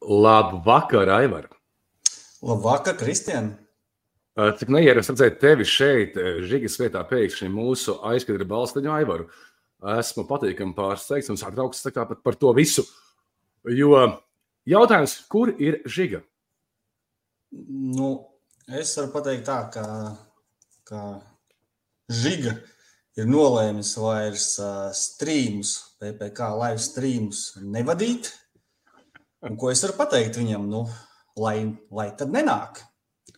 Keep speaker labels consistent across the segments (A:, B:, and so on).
A: Labvakar, Aivar!
B: Labvakar, Kristian!
A: Cik neierasti redzēt tevi šeit, Žigas vietā, pēkšņi mūsu aizkadra balstaņu Aivaru. Esmu patīkami pārsteigts un satraukts par, par to visu. Jo jautājums, kur ir Žiga?
B: Nu, es varu pateikt tā, ka, ka Žiga ir nolēmis vairs uh, streamus, PPC live streamus nevadīt. Un ko es varu pateikt viņam? Nu, lai, lai tad nenāk,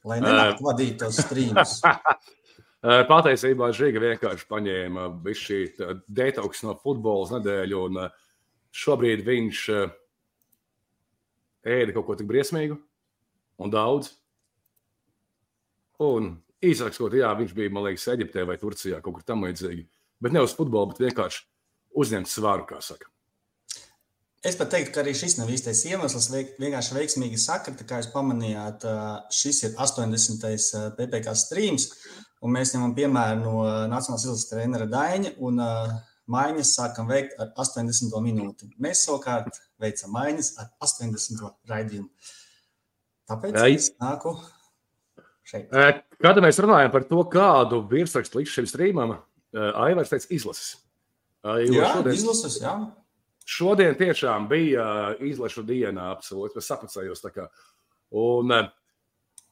B: lai nenāk vadīt tos strīmus.
A: Patiesībā Žiga vienkārši paņēma visu šī detoks no futbola nedēļu, un šobrīd viņš ēda kaut ko tik briesmīgu un daudz. Un īsāk sakot, jā, viņš bija, man liekas, Eģiptē vai Turcijā, kaut kur tam līdzīgi. Bet ne uz futbolu, bet vienkārši uzņemt svaru, kā saka.
B: Es pat teiktu, ka arī šis nav īstais iemesls. Vienkārši veiksmīgi sakrita, kā jūs pamanījāt, šis ir 80. PPC streams, un mēs ņemam piemēru no Nacionālās izlases trenera Daņa, un maiņas sākam veikt ar 80. minūti. Mēs savukārt veicam maiņas ar 80. raidījumu. Tāpēc es nāku šeit.
A: Kad mēs runājam par to, kādu virsrakstu līdz šim streamam, Aivars teica izlases.
B: Jā, šodien... izlases, jā.
A: Šodien tiešām bija uh, izlašu diena, absolūti. Es sapacējos. Un, uh,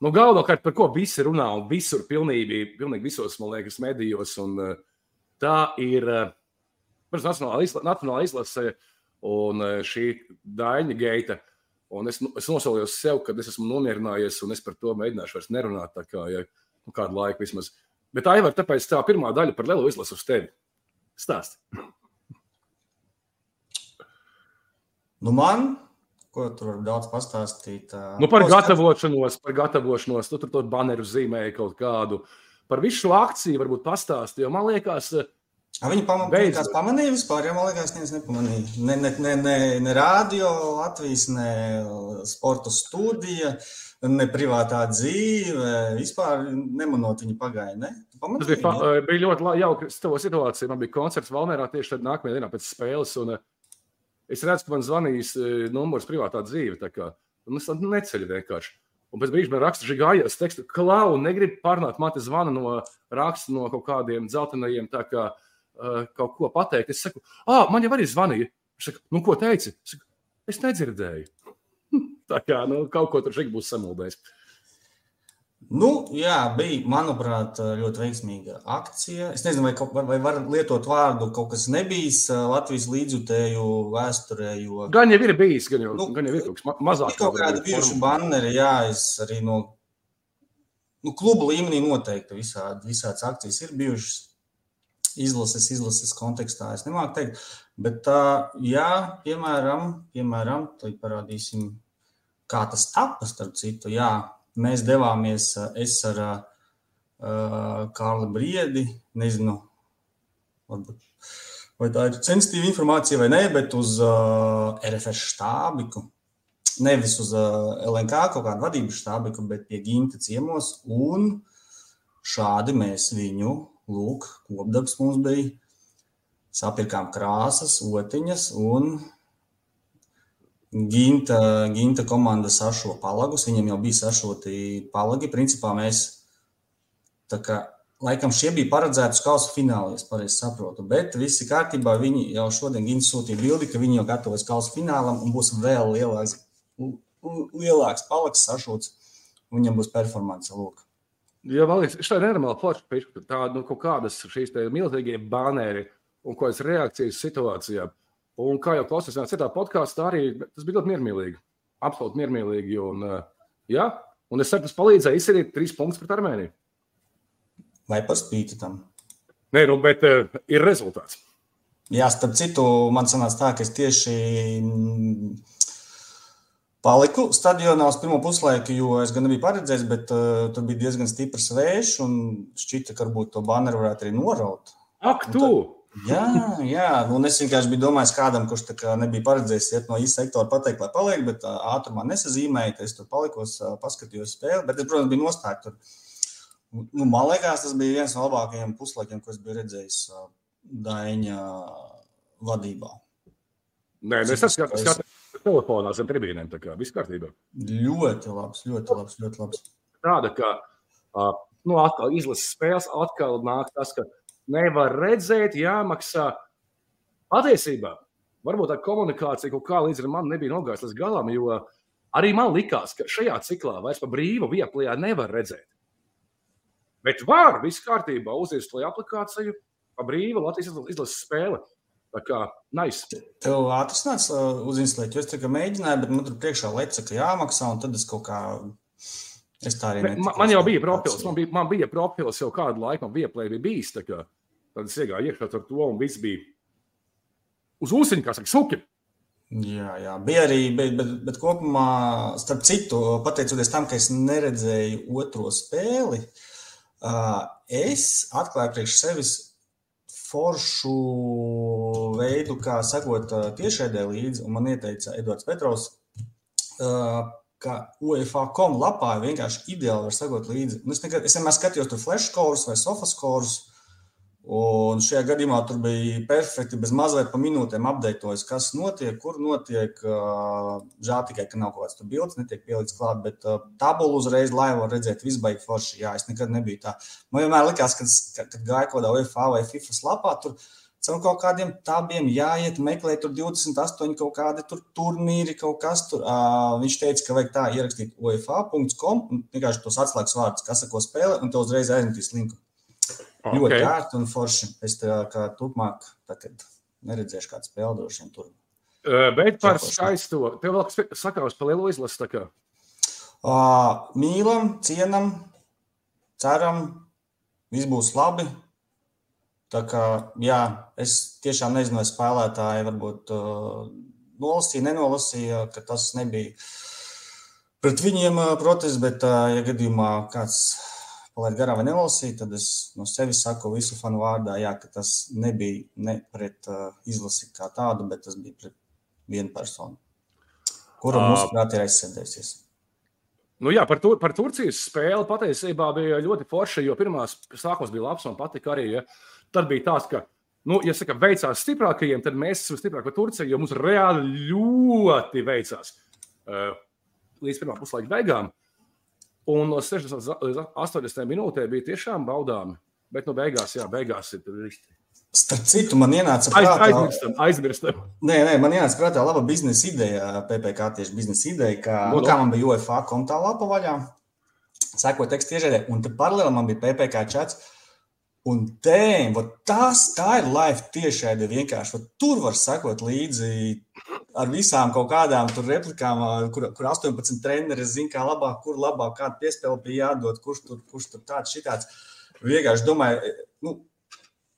A: nu, galvenokārt par ko visi runā, un visur, pilnīgi, pilnīgi visos, man liekas, medijos. Un, uh, tā ir uh, nacionālā, izla, nacionālā izlase un šī Daņa geita. Un es, nu, es nosolījos sev, ka es esmu nomierinājies, un es par to mēģināšu vairs nerunāt. Kā, ja, nu, kādu laiku vismaz. Bet tā jau ir tāpēc tā pirmā daļa par lielu izlasu uz tevi. Stāst!
B: Nu, man, ko tur var daudz pastāstīt?
A: Nu, par gatavošanos, par gatavošanos, tu tur to baneru zīmēji kaut kādu. Par visu šo akciju varbūt pastāstīja, jo man liekas,
B: A viņi pamanīja, pamanīja vispār, ja man liekas, neviens nepamanīja. Ne, ne, ne, ne, ne radio Latvijas, ne sporta studija, ne privātā dzīve, vispār nemanot viņi pagāja, ne?
A: Pamanīja, Tas bija, pa, bija ļoti jauka situācija. Man bija koncerts Valmērā tieši tad nākamajā dienā pēc spēles, un uh, Es redzu, ka man zvanīs e, numurs privātā dzīve. Un es neceļu vienkārši. Un pēc brīža man raksta, ka gājās tekstu, ka lau, negribu pārnāt, man te zvana no raksta no kaut kādiem dzeltenajiem, tā kā uh, kaut ko pateikt. Es saku, ah, man jau arī zvanīja. Viņš saka, nu ko teici? Es, saku, es nedzirdēju. tā kā nu, kaut ko tur šeit būs samuldējis.
B: Nu, jā, bija, manuprāt, ļoti veiksmīga akcija. Es nezinu, vai, kaut, vai var lietot vārdu kaut kas nebijis Latvijas līdzjutēju vēsturē. Jo...
A: Gan jau ir bijis, gan jau, nu, gan jau ir kaut kas mazāk.
B: Ir kaut kādi bijuši banneri, jā, es arī no nu, kluba līmenī noteikti visādi, visādas akcijas ir bijušas. Izlases, izlases kontekstā es nemāku teikt. Bet, tā, jā, piemēram, piemēram, tad parādīsim, kā tas tapas, starp citu, jā, mēs devāmies, es ar uh, Kārli Briedi, nezinu, varbūt, vai tā ir sensitīva informācija vai nē, bet uz uh, RFS štābiku. Nevis uz uh, LNK kaut kādu vadības štābiku, bet pie Ginta ciemos. Un šādi mēs viņu, lūk, kopdarbs mums bija. Sapirkām krāsas, otiņas un Ginta, Ginta komanda sašo palagus, viņam jau bija sašoti palagi. Principā mēs tā kā laikam šie bija paredzēti uz kausa fināla, ja pareizi saprotu. Bet viss ir kārtībā. Viņi jau šodien Gins sūtīja bildi, ka viņi jau gatavojas kausa finālam un būs vēl lielāks, lielāks palags sašots. Viņam būs performance. Lūk.
A: Jā, man liekas, šī ir nenormāla forša, tā nu, kaut kādas šīs milzīgie banēri un kādas reakcijas situācijām. Un kā jau klausījās citā podkāstā, arī tas bija ļoti miermīlīgi. Absolūti miermīlīgi. Un, uh, jā, un es saku, tas palīdzēja izsirīt trīs punktus pret Armēniju.
B: Vai par spīti tam?
A: Nē, nu, bet uh, ir rezultāts.
B: Jā, starp citu, man sanāca tā, ka es tieši mm, paliku stadionā uz pirmo puslaiku, jo es gan nebiju paredzējis, bet uh, tur bija diezgan stiprs vējš un šķita, ka varbūt to baneru varētu arī noraut.
A: Ak, tu! Tad,
B: Jā, jā. Nu, es vienkārši biju domājis, kādam, kurš nebija paredzējis iet no īsta sektora, pateikt, lai paliek, bet ātrumā nesazīmēja. Es tur palikos, paskatījos spēli, bet, protams, bija nostājis. Nu, man liekas, tas bija viens no labākajiem puslaikiem, ko es biju redzējis Daņa vadībā.
A: Nē, nu, es saskatu, telefonā zem tribīnēm. Tā kā viss kārtībā.
B: Ļoti labs, ļoti labs, ļoti labs.
A: Tāda, ka uh, nu, atkal izlases spēles, atkal nāk tas, ka nevar redzēt, jāmaksā. Patiesībā, varbūt tā komunikācija kaut kā līdz ar mani nebija nogājusi līdz galam, jo arī man likās, ka šajā ciklā vairs pa brīvu vieplajā nevar redzēt. Bet var, viss kārtībā, uzinstalēt aplikāciju, pa brīvu Latvijas izlases spēli. Tā kā nice.
B: Tev ātrs nāca uh, uzinstalēt, jo es tikai mēģināju, bet man tur priekšā leca, ka jāmaksā, un tad es kaut kā. Es tā arī.
A: Man, man jau bija profils, man bija, man bija profils jau kādu laiku, man bija plēvi bijis. Tā kā, tad es iegāju iekšā ar to, un viss bija uz ūsuņa, kā saka, suki.
B: Jā, jā, bija arī, bet, bet, bet kopumā, starp citu, pateicoties tam, ka es neredzēju otro spēli, es atklāju priekš sevis foršu veidu, kā sekot tiešraidē līdzi, man ieteica Edvards Petrovs, ka UEFA.com lapā vienkārši ideāli var sekot līdzi. Un es, nekad, es vienmēr skatījos tur flash skorus vai sofa skorus, Un šajā gadījumā tur bija perfekti, bez mazliet pa minūtēm apdeitojas, kas notiek, kur notiek. Žēl tikai, ka nav kaut kāds bildes, netiek pielikts klāt, bet tabulu uzreiz laivu var redzēt, viss baigi forši. Jā, es nekad nebiju tā. Man vienmēr likās, kad, kad gāja kaut kādā UEFA vai FIFA lapā, tur caur kaut kādiem tabiem jāiet, meklēt tur 28 kaut kādi tur turnīri, kaut kas tur. Viņš teica, ka vajag tā ierakstīt UEFA.com un vienkārši tos atslēgas vārdus, kas sako spēle, un te uzreiz aizmetīs linku. Okay. Ļoti ērti un forši. Es tā kā turpmāk, neredzēšu kādu spēli, droši vien tur.
A: Bet par skaisto, tev vēl sakās par lielu izlasi.
B: Uh, mīlam, cienam, ceram, viss būs labi. Tā kā, jā, es tiešām nezinu, vai spēlētāji varbūt uh, nolasīja, nenolasīja, ka tas nebija pret viņiem uh, protests, bet, uh, ja gadījumā kāds palaid garām vai nelasīju, tad es no sevis saku visu fanu vārdā, jā, ka tas nebija ne pret uh, izlasi kā tādu, bet tas bija pret vienu personu, kura uh, mūsuprāt ir aizsēdējusies.
A: Nu jā, par, tur, par Turcijas spēli patiesībā bija ļoti forša, jo pirmās sākums bija labs un patika arī. Ja. Tad bija tāds, ka, nu, ja saka, veicās stiprākajiem, tad mēs esam stiprāki par Turciju, jo mums reāli ļoti veicās. Līdz pirmā puslaika beigām. Un no 60 līdz 80 minūtēm bija tiešām baudāmi. Bet no beigās, jā, beigās ir rīkti.
B: Starp citu, man ienāca prātā,
A: aizmirstam, aizmirstam.
B: Nē, nē, man ienāca prātā laba biznesa ideja, PPC tieši biznesa ideja, ka, no, nu, kā man bija UEFA kontā lapa vaļā, seko tekstu tiežēdē, un tad paralēli man bija PPC čats, un tēm, tas, tā ir live tiešēdē vienkārši, tur var sekot līdzi ar visām kaut kādām replikām, kur, kur 18 treneri zina, kā labāk, kur labāk, kāda piespēle bija jādod, kurš tur, kurš tur tāds, šitāds. Vienkārši domāju, nu,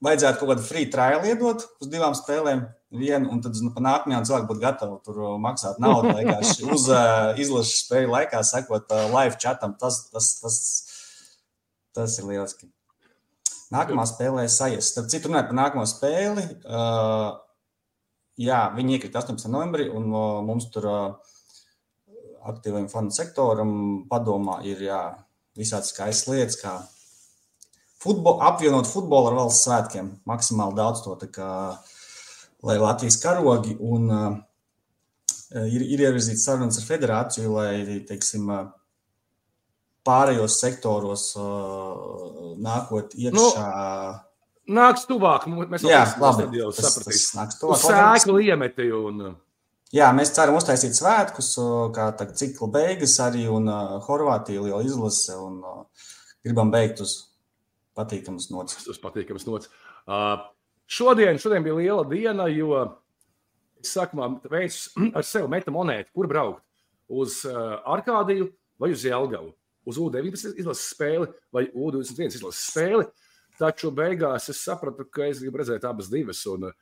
B: vajadzētu kaut kādu free trial iedot uz divām spēlēm. Vienu, un tad nu, nākamajā cilvēkam būtu gatava tur maksāt naudu. Vienkārši uz uh, izlases spēļu laikā, sakot, uh, live chatam, tas, tas, tas, tas ir lieliski. Nākamā spēlē sajies. Starp citu, runājot par nākamo spēli, uh, jā, viņi iekrita 18. novembrī, un mums tur aktīviem fanu sektoram padomā ir jā, visādi skaistas lietas, kā futbol, apvienot futbolu ar valsts svētkiem. Maksimāli daudz to, kā, lai Latvijas karogi un uh, ir, ir ievirzīts sarunas ar federāciju, lai, teiksim, pārējos sektoros uh, nākot iekšā. Nu,
A: nāks tuvāk. Mēs
B: jā, labi, jau sapratīsim.
A: Sēklu iemeti un.
B: Jā, mēs ceram uztaisīt svētkus, kā tagad cikla beigas arī, un uh, Horvātija liela izlase, un uh, gribam beigt uz patīkamas nots.
A: Uz patīkamas nots. Uh, šodien, šodien bija liela diena, jo es sākumā veicu ar sevi meta monētu, kur braukt uz uh, Arkādiju vai uz Jelgavu, uz U19 izlases spēli vai U21 izlases spēli. Uh, Taču beigās es sapratu, ka es gribu redzēt abas divas, un uh,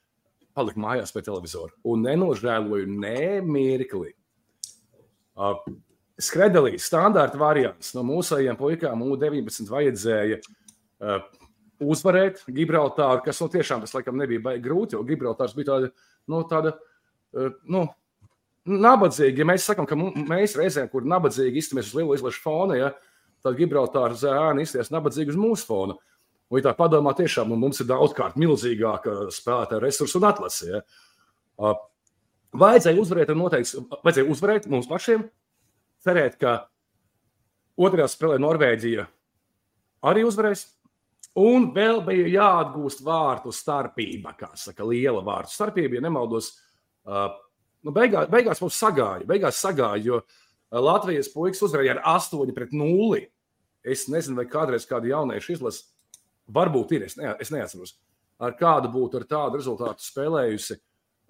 A: paliku mājās pie televizora. Un nenožēloju ne mirkli. Uh, Skredelī, standarta variants no mūsējiem puikām U19 vajadzēja uh, uzvarēt Gibraltāru, kas nu, tiešām tas laikam nebija baigi grūti, jo Gibraltārs bija tāda, nu, tāda, uh, nu, nabadzīgi. Ja mēs sakām, ka mēs reizēm, kur nabadzīgi iztamies uz lielo izlašu fona, ja, tad Gibraltāra zēni izties nabadzīgi uz mūsu fona. Uh, Ja tā padomā, tiešām nu, mums ir daudzkārt milzīgāka spēlētāja resursa un atlase. Ja? Vajadzēja uzvarēt, noteikti, vajadzēja uzvarēt mums pašiem, cerēt, ka otrajā spēlē Norvēģija arī uzvarēs. Un vēl bija jāatgūst vārtu starpība, kā saka, liela vārtu starpība. Ja nemaldos, uh, nu beigās, beigās mums sagāja, beigās sagāja, jo Latvijas puikas uzvarēja ar 8 pret 0. Es nezinu, vai kādreiz kāda jaunieša izlase, varbūt ir, es, ne, es neatceros, ar kādu būtu ar tādu rezultātu spēlējusi.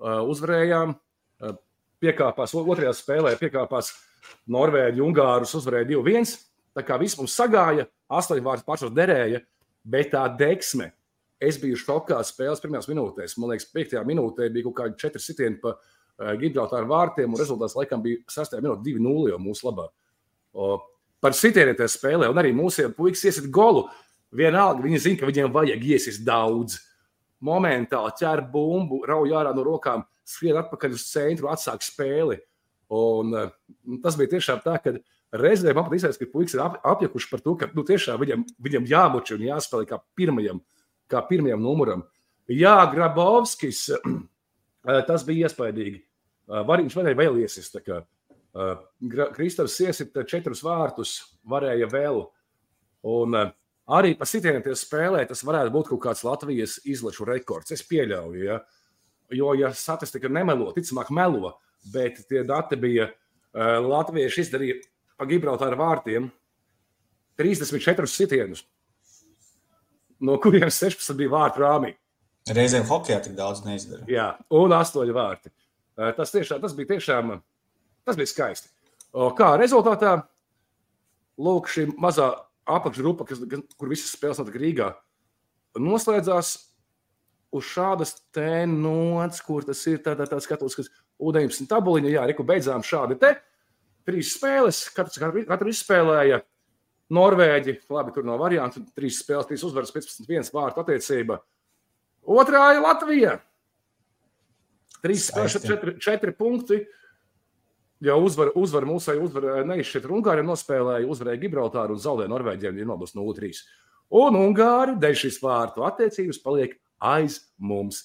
A: Uh, uzvarējām, uh, piekāpās otrajā spēlē, piekāpās Norvēģi, Ungārus, uzvarēja 2-1. Tā kā viss mums sagāja, astoņi vārti pašos derēja, bet tā deksme. Es biju šokā spēles pirmajās minūtēs. Man liekas, piektajā minūtē bija kaut kādi četri sitieni pa uh, Gibraltāru vārtiem, un rezultāts laikam bija 6. minūte 2-0 jau mūsu labā. O, par sitieniem tajā spēlē, un arī mūsu puikas iesit golu. Vienalga, viņi zina, ka viņiem vajag iesist daudz. Momentāli ķer bumbu, rauj ārā no rokām, skrien atpakaļ uz centru, atsāk spēli. Un, uh, tas bija tiešām tā, ka reizēm man pat izsaka, ka puikas ir ap, apjukuši par to, ka nu, tiešām viņam, viņam jāmuči un jāspēlē kā pirmajam, kā pirmajam numuram. Jā, Grabovskis, tas bija iespaidīgi. Var, viņš varēja vēl iesist. Kristofs iesita četrus vārtus, varēja vēl. Un arī pa sitieniem spēlē tas varētu būt kaut kāds Latvijas izlašu rekords. Es pieļauju, ja? jo, ja statistika nemelo, ticamāk melo, bet tie dati bija Latvieši izdarīja pa Gibraltāra vārtiem 34 sitienus, no kuriem 16 bija vārtu rāmī.
B: Reizēm hokeja tik daudz neizdarīja.
A: Jā, un 8 vārti. Tas, tiešām, tas bija tiešām tas bija skaisti. Kā rezultātā, lūk, šī mazā apakšgrupa, kas, kur visas spēles notika Rīgā, noslēdzās uz šādas tēnots, kur tas ir tādā, tādā skatos, kas U19 tabuliņa, jā, reku beidzām šādi te trīs spēles, katrs, katru izspēlēja. Norvēģi, labi, tur nav variantu. Trīs spēles, trīs uzvaras, 15-1 vārtu attiecība. Otrā ir Latvija. Trīs spēles, četri, četri punkti. Ja uzvar, uzvar mūsu uzvar, neizšķirt ar Ungāriem, nospēlēja, uzvarēja Gibraltāru un zaudēja Norvēģiem, ir nodos 0-3. Un Ungāri dēļ šīs vārtu attiecības paliek aiz mums.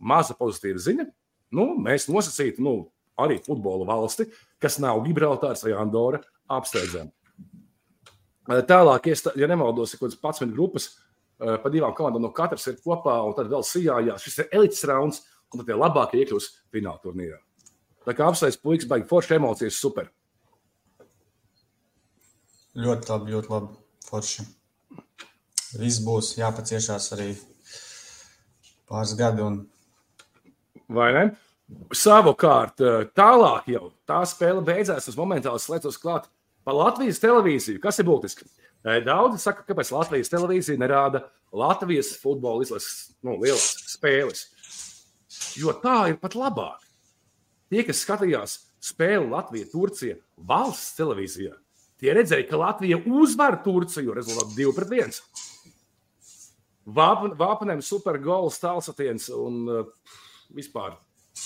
A: Maza pozitīva ziņa. Nu, mēs nosacītu, nu, arī futbola valsti, kas nav Gibraltārs vai Andora, apsteidzam. Tālāk, ja nemaldos, ir kaut kādas 11 grupas, pa divām komandām no katras ir kopā, un tad vēl sijājās. Šis ir elites rauns, un tad tie labākie iekļūs fināla turnīrā. Tā kā apsveic puikas, baigi forši emocijas, super.
B: Ļoti labi, ļoti labi. Forši. Viss būs jāpaciešās arī pāris gadi. Un...
A: Vai ne? Savukārt, eh, tālāk jau tā spēle beidzās. Es momentāli slēdzos klāt par Latvijas televīziju. Kas ir būtiski? Eh, daudzi saka, kāpēc Latvijas televīzija nerāda Latvijas futbola izlases nu, lielas spēles. Jo tā ir pat labāk. Tie, kas skatījās spēli Latvija-Turcija valsts televīzijā, tie redzēja, ka Latvija uzvar Turciju rezultātu 2 pret 1. Vāpanem supergols, tālsatiens un uh, vispār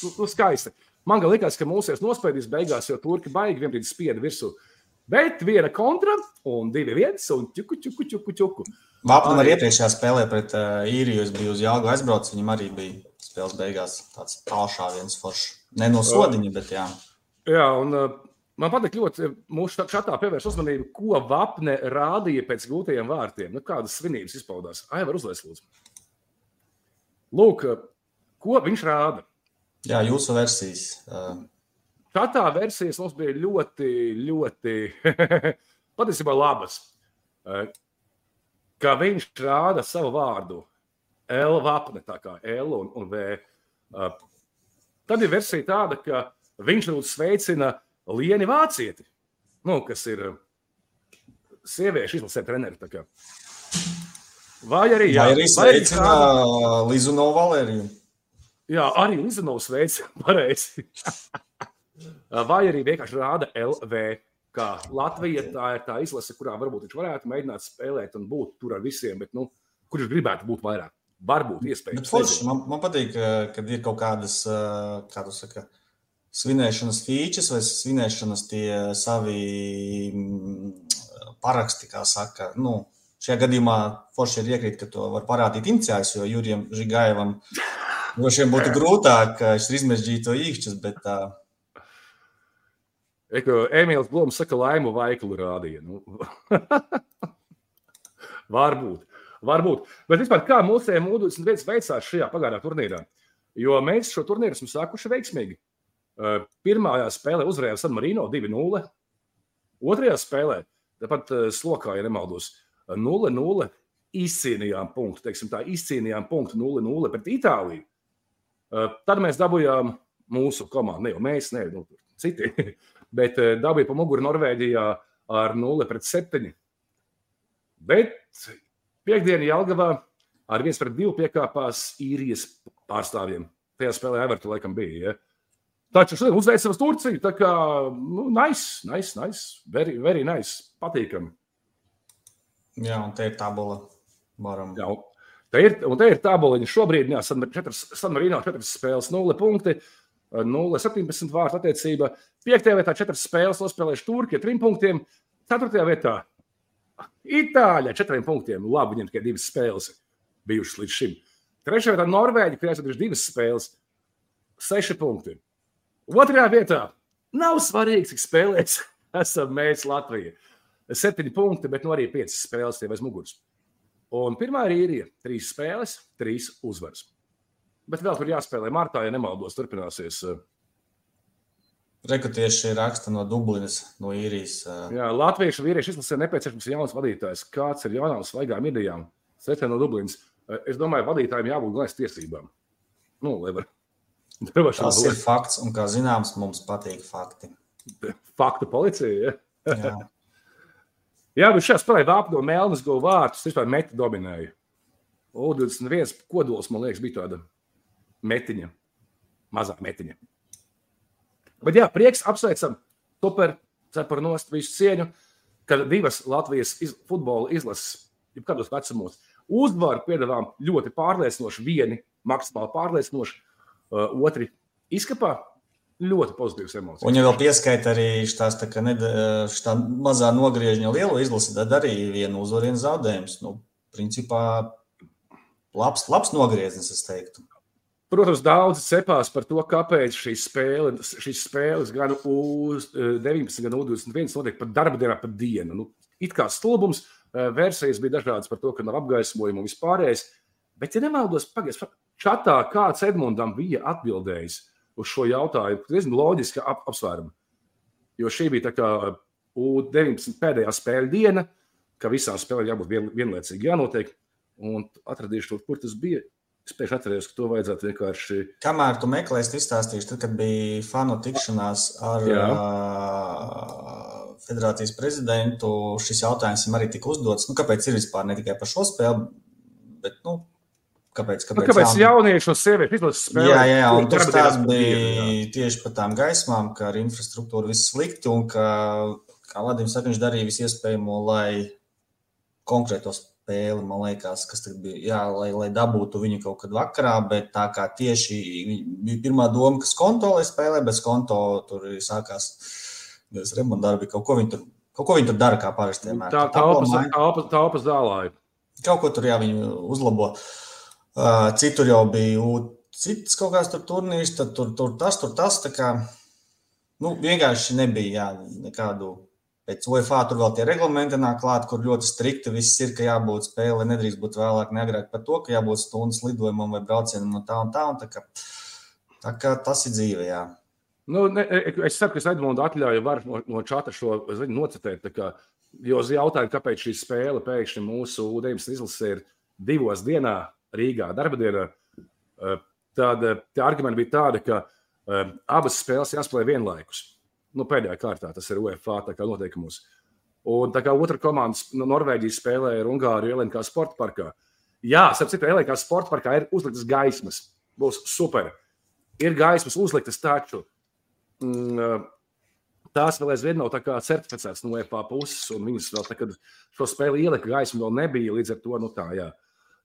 A: nu, nu, skaisti. Man liekas, ka mūsies nospēdīs beigās, jo turki baigi vienbrīd spieda virsū. Bet viena kontra un divi viens un ķuku, ķuku, ķuku, ķuku.
B: Vāpam arī iepriekšējā spēlē pret uh, īriju, es biju uz Jāgu aizbraucis, viņam arī bija spēles beigās tāds tālšā viens foršs. Ne no sodiņa, bet jā.
A: Jā, un uh, man patīk ļoti mūsu šatā pievērst uzmanību, ko Vapne rādīja pēc gūtajiem vārtiem. Nu, kādas svinības izpaudās? Ai, var uzlies, lūdzu. Lūk, ko viņš rāda.
B: Jā, jūsu versijas.
A: Šādā versijas mums bija ļoti, ļoti patiesībā labas. Kā viņš rāda savu vārdu, L vapne, tā kā L un, un V. Tad ir versija tāda, ka viņš lūdzu sveicina Lieni Vācieti, nu, kas ir sieviešu izlasē treneri. Vai arī,
B: jā, vai arī sveicina Lizu no Valēriju.
A: Jā, arī Lizanovs veids pareizi. Vai arī vienkārši rāda LV. Kā Latvija tā ir tā izlase, kurā varbūt viņš varētu mēģināt spēlēt un būt tur ar visiem, bet nu, kurš gribētu būt vairāk? Varbūt iespējams.
B: Forši, man, man patīk, kad ir kaut kādas, kā tu saka, svinēšanas features vai svinēšanas tie savi mm, paraksti, kā saka. Nu, šajā gadījumā forši ir iekrīt, ka to var parādīt iniciācijas, jo Jurijam Žigājevam Droši vien būtu grūtāk, ka viņš izmežģīja to īkšķus, bet tā.
A: Emīls Blūms saka, laimu vaikulu rādīja. Nu. Varbūt. Varbūt. Bet vispār kā mūsējiem U21 veicās šajā pagājušajā turnīrā? Jo mēs šo turnīru esam sākuši veiksmīgi. Pirmajā spēlē uzvarējām San Marino 2-0. Otrajā spēlē, tāpat slokā, ja nemaldos, 0-0 izcīnījām punktu. Teiksim, tā izcīnījām punktu 0-0 pret Itāliju. Tad mēs dabūjām mūsu komandu, ne jau mēs, ne nu, citi, bet dabūja pa muguru Norvēģijā ar 0 pret 7. Bet Piektdienā Jālgavā ar viens pret divu piekāpās īrijas pārstāvjiem. Tajā spēlē Everta laikam bija. Ja? Taču šodien uzveicam uz Turciju. Tā kā, nu, nice, nice, nice. Very, very nice. Patīkami.
B: Jā, un te ir tabula. Varam.
A: Jā, te ir, un te ir tabuliņa. Šobrīd, jā, San Marino 4 spēles, 0 punkti. 0,17 vārtu attiecība. 5. vietā 4 spēles, nospēlējuši Turcija 3 punktiem. 4. vietā Ar četriem punktiem. Labi, viņiem tikai divas spēles bijušas līdz šim. Trešajā vietā Norvēģija, kuriem ir divas spēles, seši punkti. Otrajā vietā nav svarīgi, cik spēlēs esam mēs Latvija. Septiņi punkti, bet nu arī piecas spēles jau aiz muguras. Un pirmā ir īrija. Trīs spēles, trīs uzvaras. Bet vēl tur jāspēlē martā, ja nemaldos, turpināsies uh,
B: Rekutieši raksta no Dublinas, no īrijas.
A: Jā, Latviešu vīriešu izlasē nepieciešams jauns vadītājs. Kāds ir jaunām svaigām idejām? Sveicinājumi no Dublinas. Es domāju, vadītājiem jābūt galvenais tiesībām. Nu, lai var.
B: Tas ir fakts, un kā zināms, mums patīk fakti.
A: Faktu policija, ja? Jā. Jā, bet šajā spēlē vāp no Melnas go vārtus, vispār meti dominēja. U21 kodols, man liekas, bija tāda metiņa, mazā metiņa. Bet jā, prieks apsveicam, super, cepur nost visu cieņu, ka divas Latvijas iz, futbola izlases, jebkādos vecumos, uzvaru piedāvām ļoti pārliecinoši, vieni maksimāli pārliecinoši, uh, otri izkapā. Ļoti pozitīvas emocijas.
B: Un, ja vēl pieskaita arī šitās, tā, šitā mazā nogriežņa lielo izlasi, tad arī vienu uzvaru, vienu zaudējumu. Nu, principā labs, labs nogrieznis, es teiktu.
A: Protams, daudzi cepās par to, kāpēc šīs spēles, šīs spēles gan U19, gan U21 notiek pat darba dienā, pat dienu. Nu, it kā stulbums, eh, versijas bija dažādas par to, ka nav apgaismojuma un vispārējais. Bet, ja nemaldos, pagaidiet, čatā kāds Edmundam bija atbildējis uz šo jautājumu, ir loģiski ap, apsvērumi. Jo šī bija tā kā U19 pēdējā spēļu diena, ka visām spēlēm jābūt vien, vienlaicīgi jānotiek. Un atradīšu kur tas bija. Es pēkšņi atceros, ka to vajadzētu vienkārši.
B: Kamēr tu meklēsi, izstāstīšu, tad, kad bija fanu tikšanās ar Jā. uh, federācijas prezidentu, šis jautājums arī tika uzdots. Nu, kāpēc ir vispār ne tikai par šo spēli, bet nu, kāpēc?
A: Kāpēc, nu, kāpēc jaun... jaunieši un sieviešu izlases spēlē?
B: Jā, jā, jā un tur tās bija jā. tieši par tām gaismām, ka ar infrastruktūru viss slikti un ka, kā Ladījums saka, viņš darīja visu iespējamo, lai konkrētos spēli, man liekas, kas bija, jā, lai, lai dabūtu viņu kaut kad vakarā, bet tā kā tieši bija pirmā doma, ka konto lai spēlē, bet konto tur sākās remonta darbi, kaut ko viņi tur, kaut ko viņi tur dara, kā parasti.
A: Tā, tā, tā opas zālāja.
B: Kaut ko tur, jā, viņi uzlabo. Uh, citur jau bija cits kaut kāds tur turnīrs, tad tur, tur tas, tur tas, tā kā, nu, vienkārši nebija, jā, nekādu Pēc UFA tur vēl tie reglamenti nāk klāt, kur ļoti strikti viss ir, ka jābūt spēlē, nedrīkst būt vēlāk, neagrāk par to, ka jābūt stundas lidojumam vai braucienam no tā un tā. Un tā, kā, tā kā tas ir dzīve, jā.
A: Nu, ne, es saku, ka es Edmundu atļauju var no, no čata šo zinu, nocitēt. Kā, jo uz jautājumu, kāpēc šī spēle pēkšņi mūsu U-19 izlasē ir divos dienā Rīgā, darba dienā, eh, tad tie argumenti bija tādi, ka abas spēles jāspēlē vienlaikus nu, pēdējā kārtā. Tas ir UEFA noteikumos. Un tā kā otra komanda no Norvēģijas spēlēja ar Ungāriju Ielinkā sporta parkā. Jā, starp citu, Ielinkā sporta parkā ir uzliktas gaismas. Būs super. Ir gaismas uzliktas taču. Mm, tās vēl aizvien nav certificētas no EFA puses, un viņas vēl, tā, kad šo spēli ielika gaismu, vēl nebija. Līdz ar to, nu tā, jā.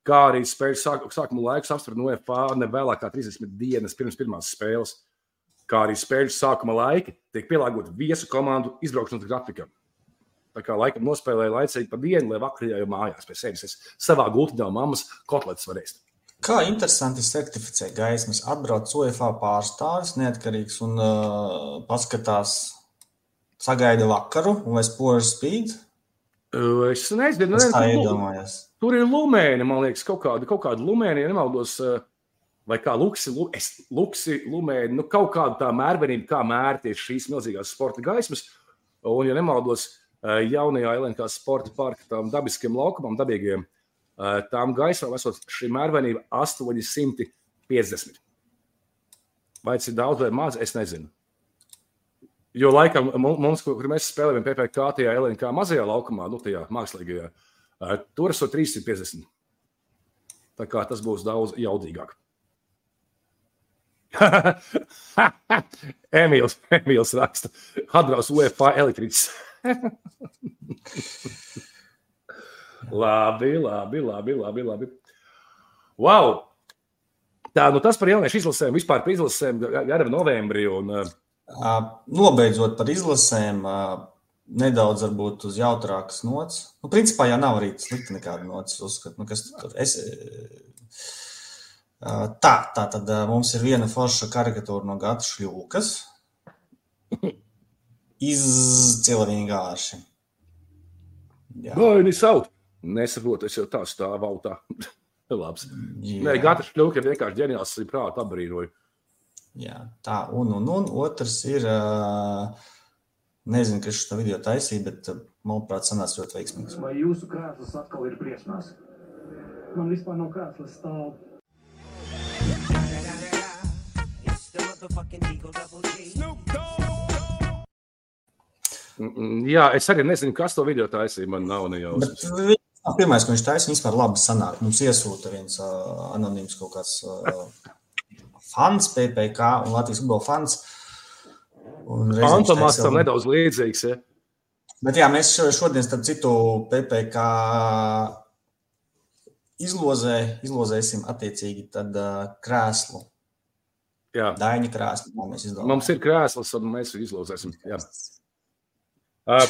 A: Kā arī spēļu sāk, sākuma laiks apstver no EFA ne vēlāk kā 30 dienas pirms pirmās spēles kā arī spēļu sākuma laiki, tiek pielāgoti viesu komandu izbraukšanas grafikam. Tā kā laikam nospēlēja laicīgi pa dienu, lai vakarā jau mājās pie sevis savā gultiņā mammas kotletes varēs.
B: Kā interesanti certificē gaismas, atbrauc UEFA pārstāvis, neatkarīgs un uh, paskatās, sagaida vakaru, vai spožs spīd.
A: Es nezinu,
B: Es tā
A: tur,
B: iedomājos.
A: tur ir lumēni, man liekas, kaut kāda, kaut kāda lumēni, ja nemaldos, uh, vai kā luksi, luksi lumēni, nu kaut kāda tā mērvenība, kā mērties šīs milzīgās sporta gaismas. Un, ja nemaldos, uh, jaunajā LNK sporta parka tam dabiskiem laukumam, dabīgiem, uh, tām gaismām esot šī mērvenība 850. Vai tas ir daudz vai maz, es nezinu. Jo laikam mu- mums, kur mēs spēlējam PPC, tajā LNK mazajā laukumā, nu, tajā mākslīgajā, ā, tur esot 350. Tā kā tas būs daudz jaudīgāk. Emīls, Emīls raksta, atbrauc UEFA elektriķis. labi, labi, labi, labi, labi. Wow! Tā, nu tas par jauniešu izlasēm, vispār par izlasēm, arī novembrī. Un, uh,
B: Nobeidzot par izlasēm, ā, nedaudz varbūt uz jautrākas nots. Nu, principā jau nav arī slikti nekāda nots. Uzskat, nu, kas tur es, ā, tā, tā tad mums ir viena forša karikatūra no Gata Šļūkas. Izcila vienkārši. Jā,
A: Gaini saut. Nesaprotu, es jau tā stāvu autā. Labs. Nē,
B: jā,
A: Gata šļūka ir vienkārši ģeniāls, ir prāta apbrīnoju.
B: jā, tā. Un, un, un otrs ir, nezinu, kas šo video taisīja, bet manuprāt, sanāca ļoti veiksmīgs.
C: Vai jūsu krēsls atkal ir briesmās? Man vispār nav krēsls stāv.
D: Motherfucking Eagle Double G.
A: Mm, mm, Jā, es arī nezinu, kas to video taisīja. Man nav
B: viņš nav pirmais, ko viņš taisa, vispār labi sanāk. Mums iesūta viens uh, anonīms kaut kāds uh, fans, PPC un Latvijas futbola fans.
A: Fantomāts tam nedaudz līdzīgs. Ja?
B: Bet jā, mēs šo- šodien, starp citu, PPC izlozē, izlozēsim attiecīgi tad uh, krēslu,
A: Jā.
B: daļņa krēslu. kā Mēs izdomājam.
A: Mums ir krēsls, un mēs viņu izlozēsim. Jā. Uh,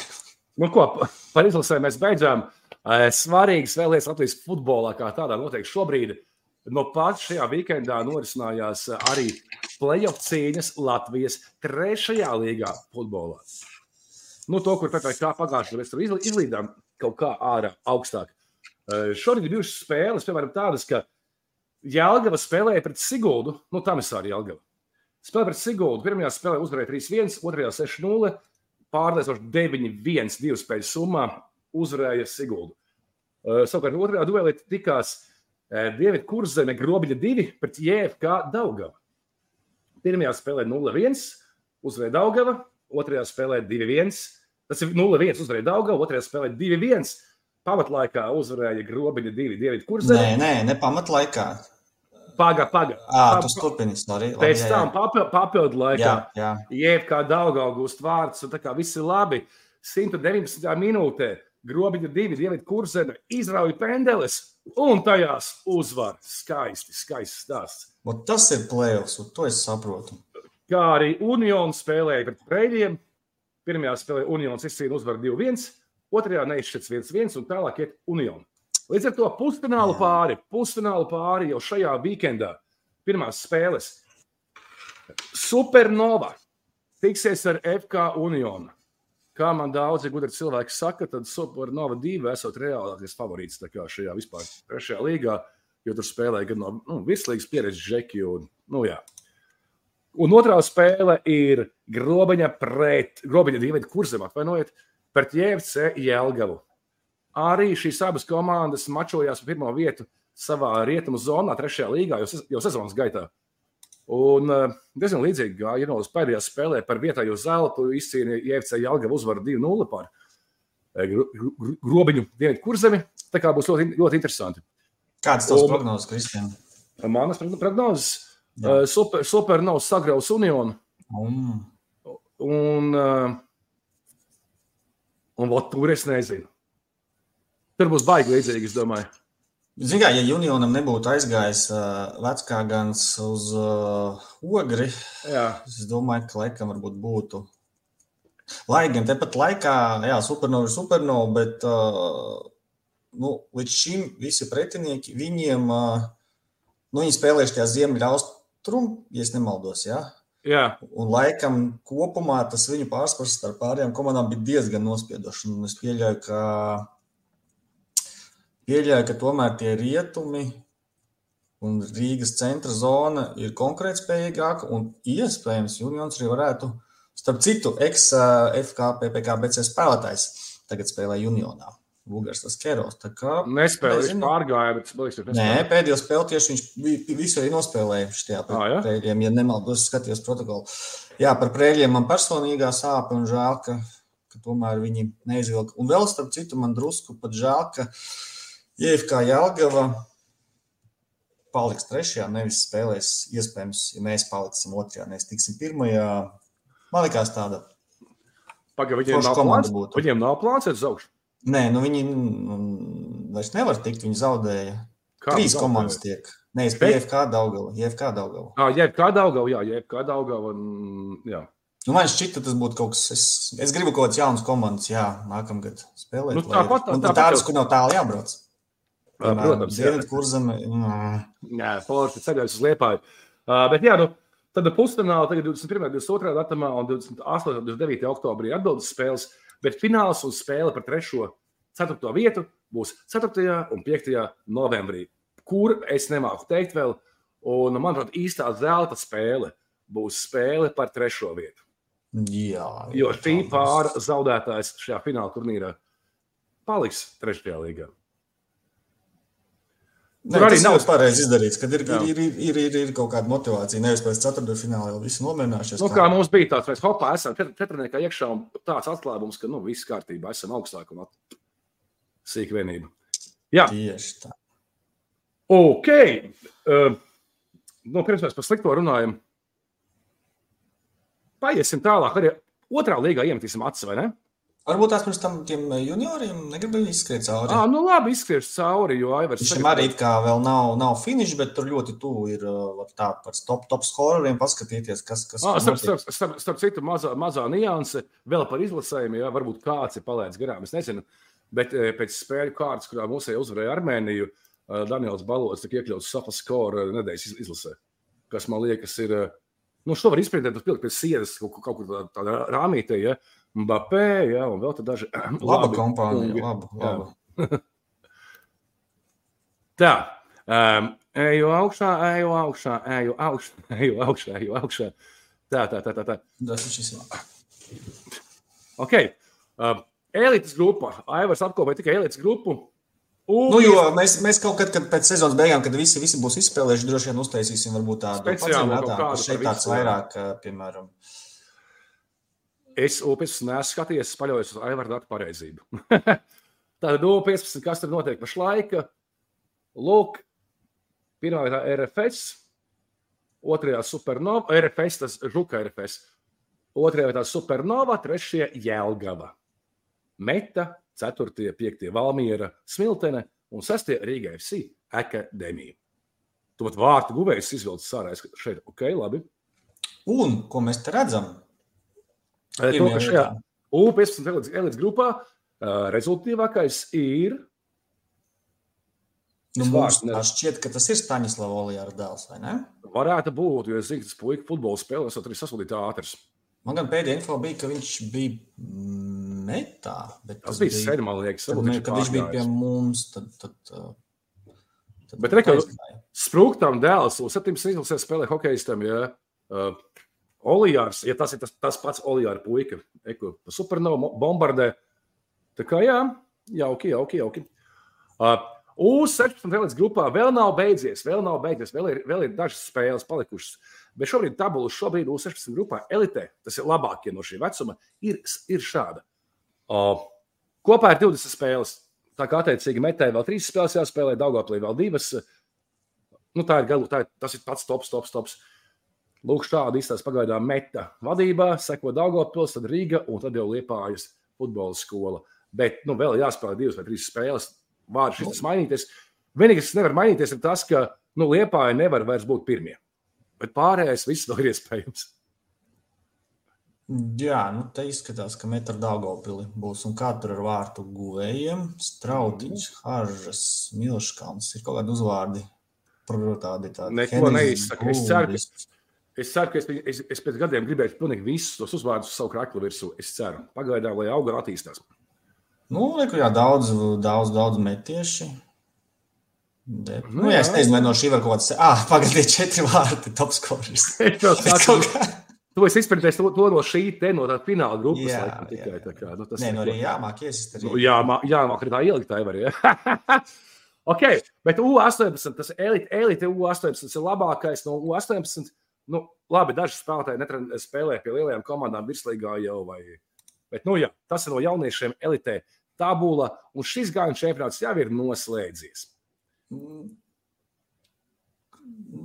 A: nu, ko pa- par izlasēm mēs beidzām. Uh, svarīgas vēl lietas Latvijas futbolā, kā tādā noteikti šobrīd. No pat šajā weekendā norisinājās arī playoff cīņas Latvijas trešajā līgā futbolā. Nu, to, kur PPC pagājušajā gadā mēs izlīdām kaut kā ārā augstāk. Uh, Šorīt ir bijušas spēles, piemēram, tādas, ka Jālgava spēlēja pret Siguldu, nu, tam ir arī Jālgava. Spēlē pret Siguldu. Pirmajā spēlē uzvarēja 3-1, otrajā 6-0, pārliecinoši 9-1, divu spēļu summā uzvarēja Siguldu. Uh, savukārt otrajā duelī tikās uh, Dievita Kurzeme grobiņa 2 pret JFK Daugava. Pirmajā spēlē 0-1, uzvarēja Daugava, otrajā spēlē 2-1. Tas ir 0-1, uzvarēja Daugava, otrajā spēlē 2-1. Pamatlaikā uzvarēja grobiņa 2 Dievita Kurzeme.
B: Nē, nē, ne pamatlaikā.
A: Paga, paga.
B: À,
A: Pa-
B: tas turpinās. Labi,
A: Pēc
B: jā,
A: tam
B: jā.
A: papil- papildu laikā,
B: Jā, jā.
A: jebkā daudzā gūst vārds, un tā kā viss ir labi. 119. minūtē grobiņa divi, divi kursēni izrauja pendeles, un tajās uzvar. Skaisti, skaisti stāsts.
B: Ot Tas ir plēsoņš, un to es saprotu.
A: Kā arī Unions spēlēja pret Preļiem. Pirmajā spēlē Unions izcīnīja uzvaru 2-1, otrajā neizšķirts 1-1, un tālāk iet Union. Līdz ar to pusfinālu
B: Jā.
A: pāri, pusfinālu pāri jau šajā weekendā, pirmās spēles. Supernova tiksies ar FK Unionu. Kā man daudzi gudri cilvēki saka, tad Supernova 2 esot reālākais favorīts šajā vispār trešajā līgā, jo tur spēlē gan no nu, virslīgas pieredzes žeki. Un, nu, jā. un otrā spēle ir Grobiņa pret Grobiņa Dienvidu kursam, atvainojiet, pret JFC Jēlgavu. Arī šīs abas komandas mačojās par pirmo vietu savā rietumu zonā, trešajā līgā, jau, jau sezonas gaitā. Un uh, diezgan līdzīgi gāja Janolas pēdējā spēlē par vietējo zeltu izcīnīja JFC Jēlgava uzvaru 2-0 par eh, Gro- Gro- Grobiņu Dienvidu kurzemi. Tā kā būs ļoti, ļoti interesanti.
B: Kāds tas
A: Un-
B: prognozes, Kristian?
A: Manas prognozes.
B: Jā.
A: Uh, super, super nav sagraus Unionu.
B: Mm.
A: Un, uh, un vot, tur es nezinu. Tur būs baigi līdzīgi, es domāju.
B: Kā, ja Junionam nebūtu aizgājis uh, Vecāgans uz uh, Ogri,
A: Jā,
B: es domāju, ka laikam varbūt būtu. Lai gan tepat laikā, jā, supernova ir supernova, bet uh, nu, līdz šim visi pretinieki viņiem uh, Nu, viņi spēlējuši tajā ziemeļaustrumu, ja es nemaldos. Ja?
A: Jā,
B: Un laikam kopumā tas viņu pārspērs starp pārējām komandām bija diezgan nospiedošs. Un Es pieļauju, ka, pieļauju, ka tomēr tie rietumi un Rīgas centra zona ir konkurētspējīgāka un iespējams Juniors arī varētu. Starp citu, ex-FKPPKBC spēlētājs tagad spēlē Junionā. Bulgārs tas Keros. Tā kā
A: nespēlēju, viņš pārgāja, bet domāju,
B: Nē, pēdējo spēli tieši viņš vi- visu arī nospēlēja šajā prēļiem, ja nemaldos, skatījos protokolu. Jā, par prēļiem man personīgā sāpe un žēl, ka, ka tomēr viņi neizvilka. Un vēl starp citu man drusku pat žēl, ka JFK Jelgava paliks trešajā, nevis spēlēs iespējams, ja mēs paliksim otrajā, nevis tiksim pirmajā. Man liekas tāda.
A: Pagaidām, viņiem nav plāns.
B: būtu.
A: Viņiem nav plāns iet uz augšu.
B: Nē, nu viņi mm, vairs nevar tikt, viņi zaudēja.
A: Kā
B: Trīs
A: zaudēja?
B: komandas tiek. Nē, es biju JFK Daugava. JFK Daugava.
A: Ah, kā Daugava, jā, kā Daugava. un- Jā.
B: Nu, man šķita, tas būtu kaut kas. Es, es gribu kaut kādas jaunas komandas, jā, nākamgad spēlēt.
A: Nu,
B: lai ir-
A: tāpat-
B: un
A: tāpat
B: tādas,
A: jau-
B: kur nav tālu jābrauc.
A: Ā, Protams, jā.
B: Dienvidu kurzeme. mm,
A: Jā, Forši ceļojas uz Liepāju. Uh, bet, jā, nu, tad pusfinālā tagad 21. un 22. datumā un 28. un 29. oktobrī atbildes spēles, bet fināls un spēle par 3. 4. vietu būs 4. un 5. novembrī, kur es nemāku teikt vēl, un, manuprāt, īstā zelta spēle būs spēle par 3. vietu.
B: Jā,
A: Jo šī pāra zaudētājs šajā fināla turnīrā paliks 3. līgā. Tur arī nav-
B: pareizi izdarīts, kad ir, ir, ir, ir, ir, ir kaut kāda motivācija. Nevis pēc ceturtajā finālā jau visi nomierinājušies.
A: Nu, kā mums bija tāds, mēs hopā esam četr- četrniekā iekšā un tāds atklājums, ka nu, viss kārtībā, esam augstāk un at- sīk vienība. Jā,
B: Tieši tā.
A: ok. Uh, nu, pirms mēs par slikto runājam, paiesim tālāk. Arī otrā līgā iemetīsim acis, vai ne?
B: Varbūt tās pirms tam tiem junioriem negribēja izskriet cauri.
A: Ah, nu labi, izskries cauri, jo Aivars
B: Viņam arī it kā vēl nav, nav finišs, bet tur ļoti tuvu ir uh, var tā par top, top skoreriem paskatīties, kas, kas
A: Ah, starp, starp, starp, starp citu, mazā, mazā nianse vēl par izlasējumu. Jā, varbūt kāds ir palaidis garām. Es nezinu, bet eh, pēc spēļu kārtas, kurā mums uzvarēja Armēniju, eh, Daniels Balots tika iekļauts Sofa skora nedēļas iz- izlasē. Kas man liekas, ir. eh, Nu, šo var izpildīt, tas pie sienas kaut, kaut kur tādā, tādā rāmītē, ja Mbappé, ja, un vēl tad daži.
B: Laba kompānija, laba, laba.
A: Tā, um, eju augšā, eju augšā, eju augšā, eju augšā, eju augšā. Tā, tā, tā, tā. tā.
B: Tas ir šis.
A: Ok. Uh, elites grupa. Aivars apkopēja tikai elites grupu. Un
B: Nu, jo mēs, mēs kaut kad, kad pēc sezonas beigām, kad visi, visi būs izspēlējuši, droši vien uztaisīsim varbūt tādu
A: Speciālu kādu
B: šeit tāds vairāk, piemēram,
A: es UPS neesmu skatījies, es paļaujos uz Aivara datu pareizību. Tātad U15, kas tur notiek pašlaik? Lūk, pirmā vietā RFS, otrajā Supernova, RFS, tas Žuka RFS, otrajā vietā Supernova, trešajā Jelgava. Meta, ceturtie, piektie Valmiera, Smiltene un sestie Rīga FC akadēmija. Tu pat vārtu guvējs izvilcis ārā, es šeit, ok, labi.
B: un ko mēs te redzam?
A: To,
B: Pirmajā
A: ka šajā
B: vietā.
A: U15 elites- elites grupā uh, rezultātīvākais ir
B: Nu, mums šķiet, ka tas ir Staņislava Olijāra dēls, vai ne?
A: Varētu būt, jo es zinu, ka tas puika futbola spēlē, es arī sasūtīju ātrs.
B: Man gan pēdējā info bija, ka viņš bija metā.
A: Tas bija sen, man liekas,
B: Tad, ne, kad viņš bija pie mums, tad. tad, uh, tad
A: Bet re, ka-
B: aizgāja.
A: Sprūktam dēls, un 17 izlasē spēlē hokeistam, ja uh, Olijārs, ja tas ir tas, tas pats Olijāra puika, pa supernovu bombardē. Tā kā jā, jauki, jauki, jauki. Uh, U16 elites grupā vēl nav beidzies, vēl nav beidzies, vēl ir, vēl ir dažas spēles palikušas. Bet šobrīd tabula šobrīd U16 grupā elitē, tas ir labākie no šī vecuma, ir, ir šāda. Uh, kopā ir 20 spēles. Tā kā attiecīgi metēji vēl trīs spēles jāspēlē, Daugoplī vēl divas. Nu, tā ir galu, tā ir, tas ir pats tops, tops, tops. Lūk, šādi izstāsta pagaidām meta vadībā, seko Daugopils, tad Rīga un tad jau Liepājas futbola skola. Bet, nu, vēl jāspēlē divas vai trīs spēles. Vārds šis mainīties. Vienīgais, kas nevar mainīties, ir tas, ka, nu, Liepāja nevar vairs būt pirmie. Bet pārējais viss vēl ir iespējams.
B: Jā, nu te izskatās, ka metra Daugopili būs. Un kā tur ar vārtu guvējiem? Strautiņš, Haržas, Milškans. Ir kaut kādi uzvārdi. Prr, Tādi, tādi
A: Neko neizsaka. Es ceru, ka-. Es ceru, ka es, es, es pēc gadiem gribēšu pilnīgi visus tos uzvārdus uz savu kraklu virsū. Es ceru, pagaidām, lai auga attīstās.
B: Nu, reku, jā, daudz, daudz, daudz metieši. Bet,
A: Nu,
B: nu, jā, es nezinu, vai no šī var kaut kāds. Ah, pagaidiet, četri vārti, top scorers.
A: Es jau
B: Es
A: tādu
B: kaut kā-
A: To to, no šī te no tā fināla grupas.
B: Jā,
A: laikam, tikai,
B: jā,
A: tā kā, nu, tas
B: Nē,
A: ir
B: nu arī jāmāk iesist.
A: Nu,
B: Arī.
A: jā, mā- jā, mākslinieks tā ielikt, tā var. Ja? ok, bet U18, tas elite, elite U18 tas ir labākais no U18. Nu, labi, daži spēlētāji netren- spēlē pie lielajām komandām virslīgā jau. Vai... Bet, nu, jā, tas ir no jauniešiem elitē tabula, un šis gājuma čempionāts jau ir noslēdzies.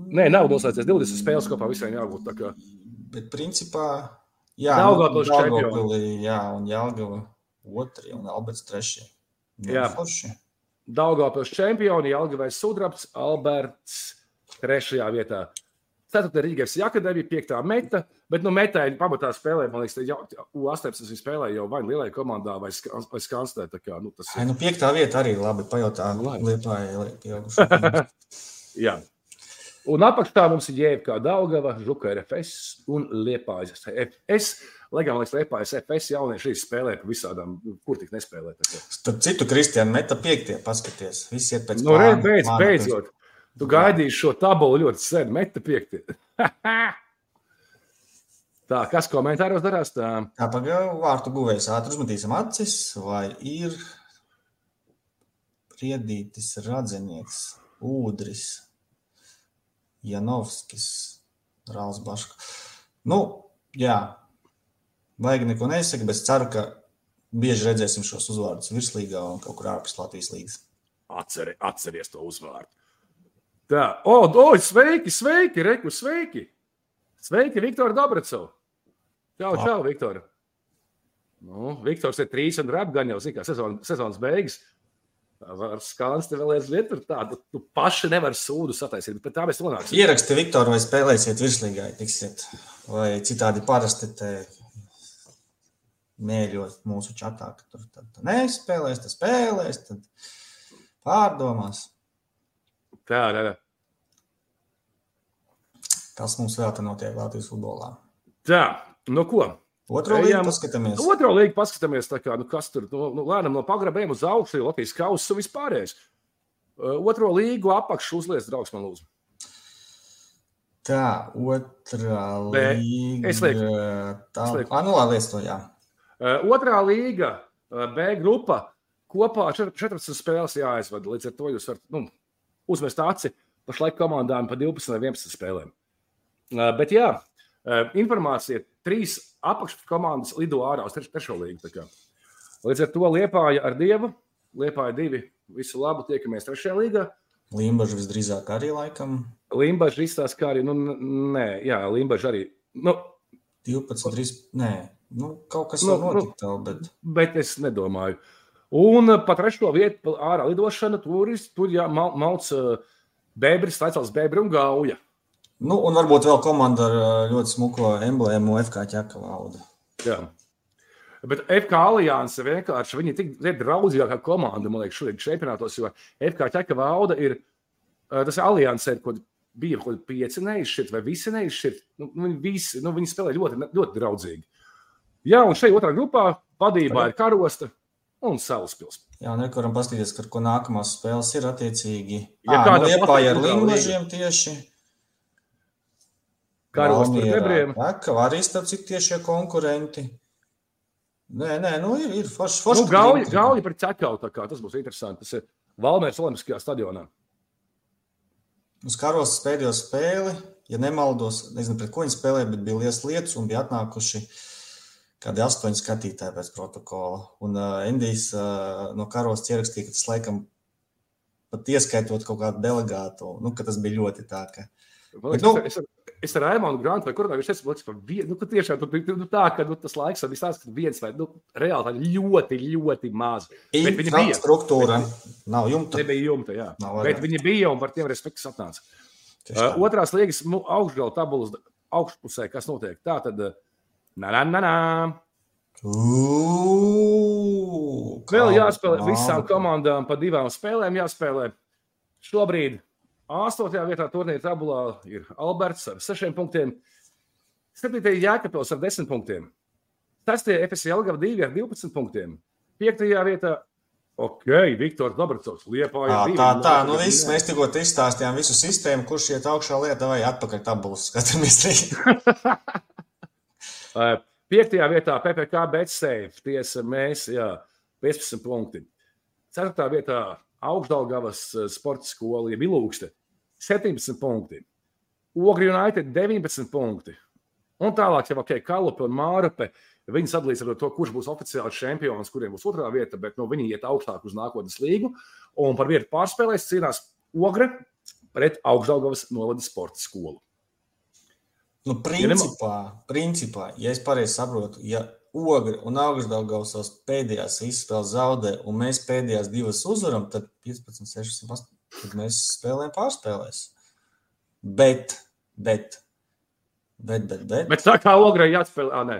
A: Nē, nav noslēdzies 20 spēles kopā visiem jābūt.
B: Bet, principā, jā,
A: Daugavpils
B: nu. Daugavpilī, Jā, un Jālgava otrie un Alberts trešie. Nu,
A: Jā.
B: forši.
A: Daugavpils čempioni, Algavais Sudrabs, Alberts trešajā vietā. Ceturtā Rīgas akadēmija, piektā meta, bet nu metā ir pamatā spēlē, man liekas, jau U18 viņa spēlē jau vai lielai komandā vai, ska- vai skanstē. Tā kā, nu, tas
B: Ai,
A: ir.
B: nu, piektā vieta arī labi pajautā.
A: Labi.
B: Liepāja pieaugušo.
A: Jā. Un apakšā mums ir Jēkabā Daugava, Žuka RFS un Liepājas FS. Lai gan, liekas, Liepājas FS jaunieši arī spēlē pa visādām, kur tik nespēlē.
B: Starp citu, Kristiāna meta piektie, paskaties. Visi iet pēc
A: Nu,
B: plāna.
A: beidz,
B: Plāna
A: beidzot. Tu gaidīji šo tabulu ļoti sen, meta piekti. Tā, kas komentāros darās? Tā,
B: Tā pagaidi, vārtu guvējs ātri uzmetīsim acis, vai ir priedītis radzenieks, ūdris, Janovskis, Rāls Baška. Nu, jā, vajag neko nesaka, bet ceru, ka bieži redzēsim šos uzvārdus virslīgā un kaut kur ārpus Latvijas līgas.
A: atceri, atceries to uzvārdu. Tā, o, oh, sveiki, sveiki, Reku, sveiki! Sveiki, Viktor Dobracov! Čau, čau, Viktor! Nu, Viktors ir trīs un rap gan jau, zina, kā sezonas, sezonas beigas. Ar skānsti vēl aizvien tur tādu, tu paši nevar sūdu sataisīt, bet tā mēs runāsim.
B: Ieraksti, Viktor, vai spēlēsiet virslīgā, ja tiksiet, vai citādi parasti te mēļot mūsu čatā, ka tur tad tu nespēlēs, tad spēlēs, tad pārdomās.
A: Tā, tā, tā.
B: Tas mums vēl te notiek Latvijas futbolā.
A: tā no ko?
B: Otro
A: Ejam.
B: līniju paskatāmies.
A: Otro līgu paskatāmies, tā kā, nu, kas tur nu, nu, lēnām no pagrabiem uz augšu, Latvijas kausa un vispārējais. Uh, Otro līgu apakšu uzliek, draugs, man lūdzu.
B: Tā, otrā līnija.
A: Es lieku.
B: Tā,
A: Es lieku.
B: labi, liec to, jā.
A: Uh, Otrā līga, uh, B grupa, kopā četr- 14 spēles jāaizvada. Līdz ar to jūs varat nu, uzmest aci pašlaik komandām pa 12 vai 11 spēlēm. Bet jā, informācija trīs apakškomandas lido ārā uz treš- trešo līgu. Līdz ar to liepāja ar dievu, liepāja divi. Visu labu, tiekamies trešajā līgā.
B: Limbaža visdrīzāk arī laikam.
A: Limbaģis izstāsta, kā arī. Nu, nē, jā, Limbaģis arī. Nu,
B: 12, 3, nē, nu, kaut kas
A: Nu,
B: var notikt vēl, bet
A: bet es nedomāju. Un pa trešo vietu, ārā lidošana, tur, ir- malts bēbris, taicāls bēbri un gauja.
B: Nu, un varbūt vēl komanda ar ā, ļoti smuko emblēmu FK ķeka valda.
A: Jā. Bet FK alianse vienkārši viņi ir tik ir draudzīgākā komanda, man liekas, šodien čempionātos, jo FK ķeka valda ir tas alianse, kur bija kaut kādi pieci neizšķirt vai visi neizšķirt. Nu, viņi, visi, nu, viņi spēlē ļoti, ļoti draudzīgi. Jā, un šeit otrā grupā vadībā ir karosta un salaspils.
B: Jā, un varam paskatīties, ar ko nākamās spēles ir attiecīgi.
A: Ja
B: Jā,
A: kāda
B: nu, Liepāja ar
A: patīk, tā
B: Limbažiem tieši.
A: Karosta ar bebriem.
B: Peka, arī starp citu tiešie konkurenti. Nē, nē, nu ir, ir forši.
A: Nu,
B: forši ka
A: gauja, gauja par ķekau, tā kā tas būs interesanti. Tas ir Valmērs Olimpiskajā stadionā.
B: Uz karos pēdējo spēli, ja nemaldos, nezinu, pret ko viņi spēlēja, bet bija liels lietas un bija atnākuši kādi astoņi skatītāji pēc protokola. Un uh, Endijs uh, no karos ierakstīja, ka tas laikam pat ieskaitot kaut kādu delegātu, nu, ka tas bija ļoti tā, ka
A: liekas,
B: nu-
A: es, es, ar Raimonu Grantu vai kurā viņš teica, ka nu, ka tiešām tur bija nu, tā, ka nu, tas laiks bija tāds, ka viens vai nu, reāli tā ļoti, ļoti maz. Bet viņi bija.
B: infrastruktūra nav jumta.
A: Nebija jumta, jā.
B: Nav
A: Bet viņi bija un par tiem respekts atnāca. Uh, otrās liegas nu, augšgalā tabulas augšpusē, kas notiek. Tā tad, nā, nā, nā, nā. Vēl jāspēlē visām komandām pa divām spēlēm. Jāspēlē. Šobrīd Astotajā vietā turnīra tabulā ir Alberts ar 6 punktiem. 7. Jēkabils ar 10 punktiem. 6. FSC Algava 2 ar 12 punktiem. 5. vietā Ok, Viktors Dabracovs, Liepāja.
B: Tā, tā, tā, nu viss, mēs tikko izstāstījām visu sistēmu, kurš iet augšā lietā vai atpakaļ tabulas, skatāmies.
A: Piektajā vietā PPK Betsave, tiesa mēs, jā, 15 punkti. Ceturtā vietā Augstdaugavas sporta skola, jeb Ilūkste, 17 punkti. Ogri United 19 punkti. Un tālāk jau ok, Kalupa un Mārupe, Viņi sadalīs ar to, kurš būs oficiāls čempions, kuriem būs otrā vieta, bet nu, viņi iet augstāk uz nākotnes līgu. Un par vietu pārspēlēs cīnās Ogre pret Augstdaugavas novada sporta skolu.
B: Nu, principā, principā, ja es pareizi saprotu, ja Ogre un Augstdaugavas pēdējās izspēles zaudē, un mēs pēdējās divas uzvaram, tad 15, 16, 18, tad mēs spēlējam pārspēlēs. Bet, bet, bet, bet, bet.
A: Bet tā kā Ogre jāspēlē, ah, nē.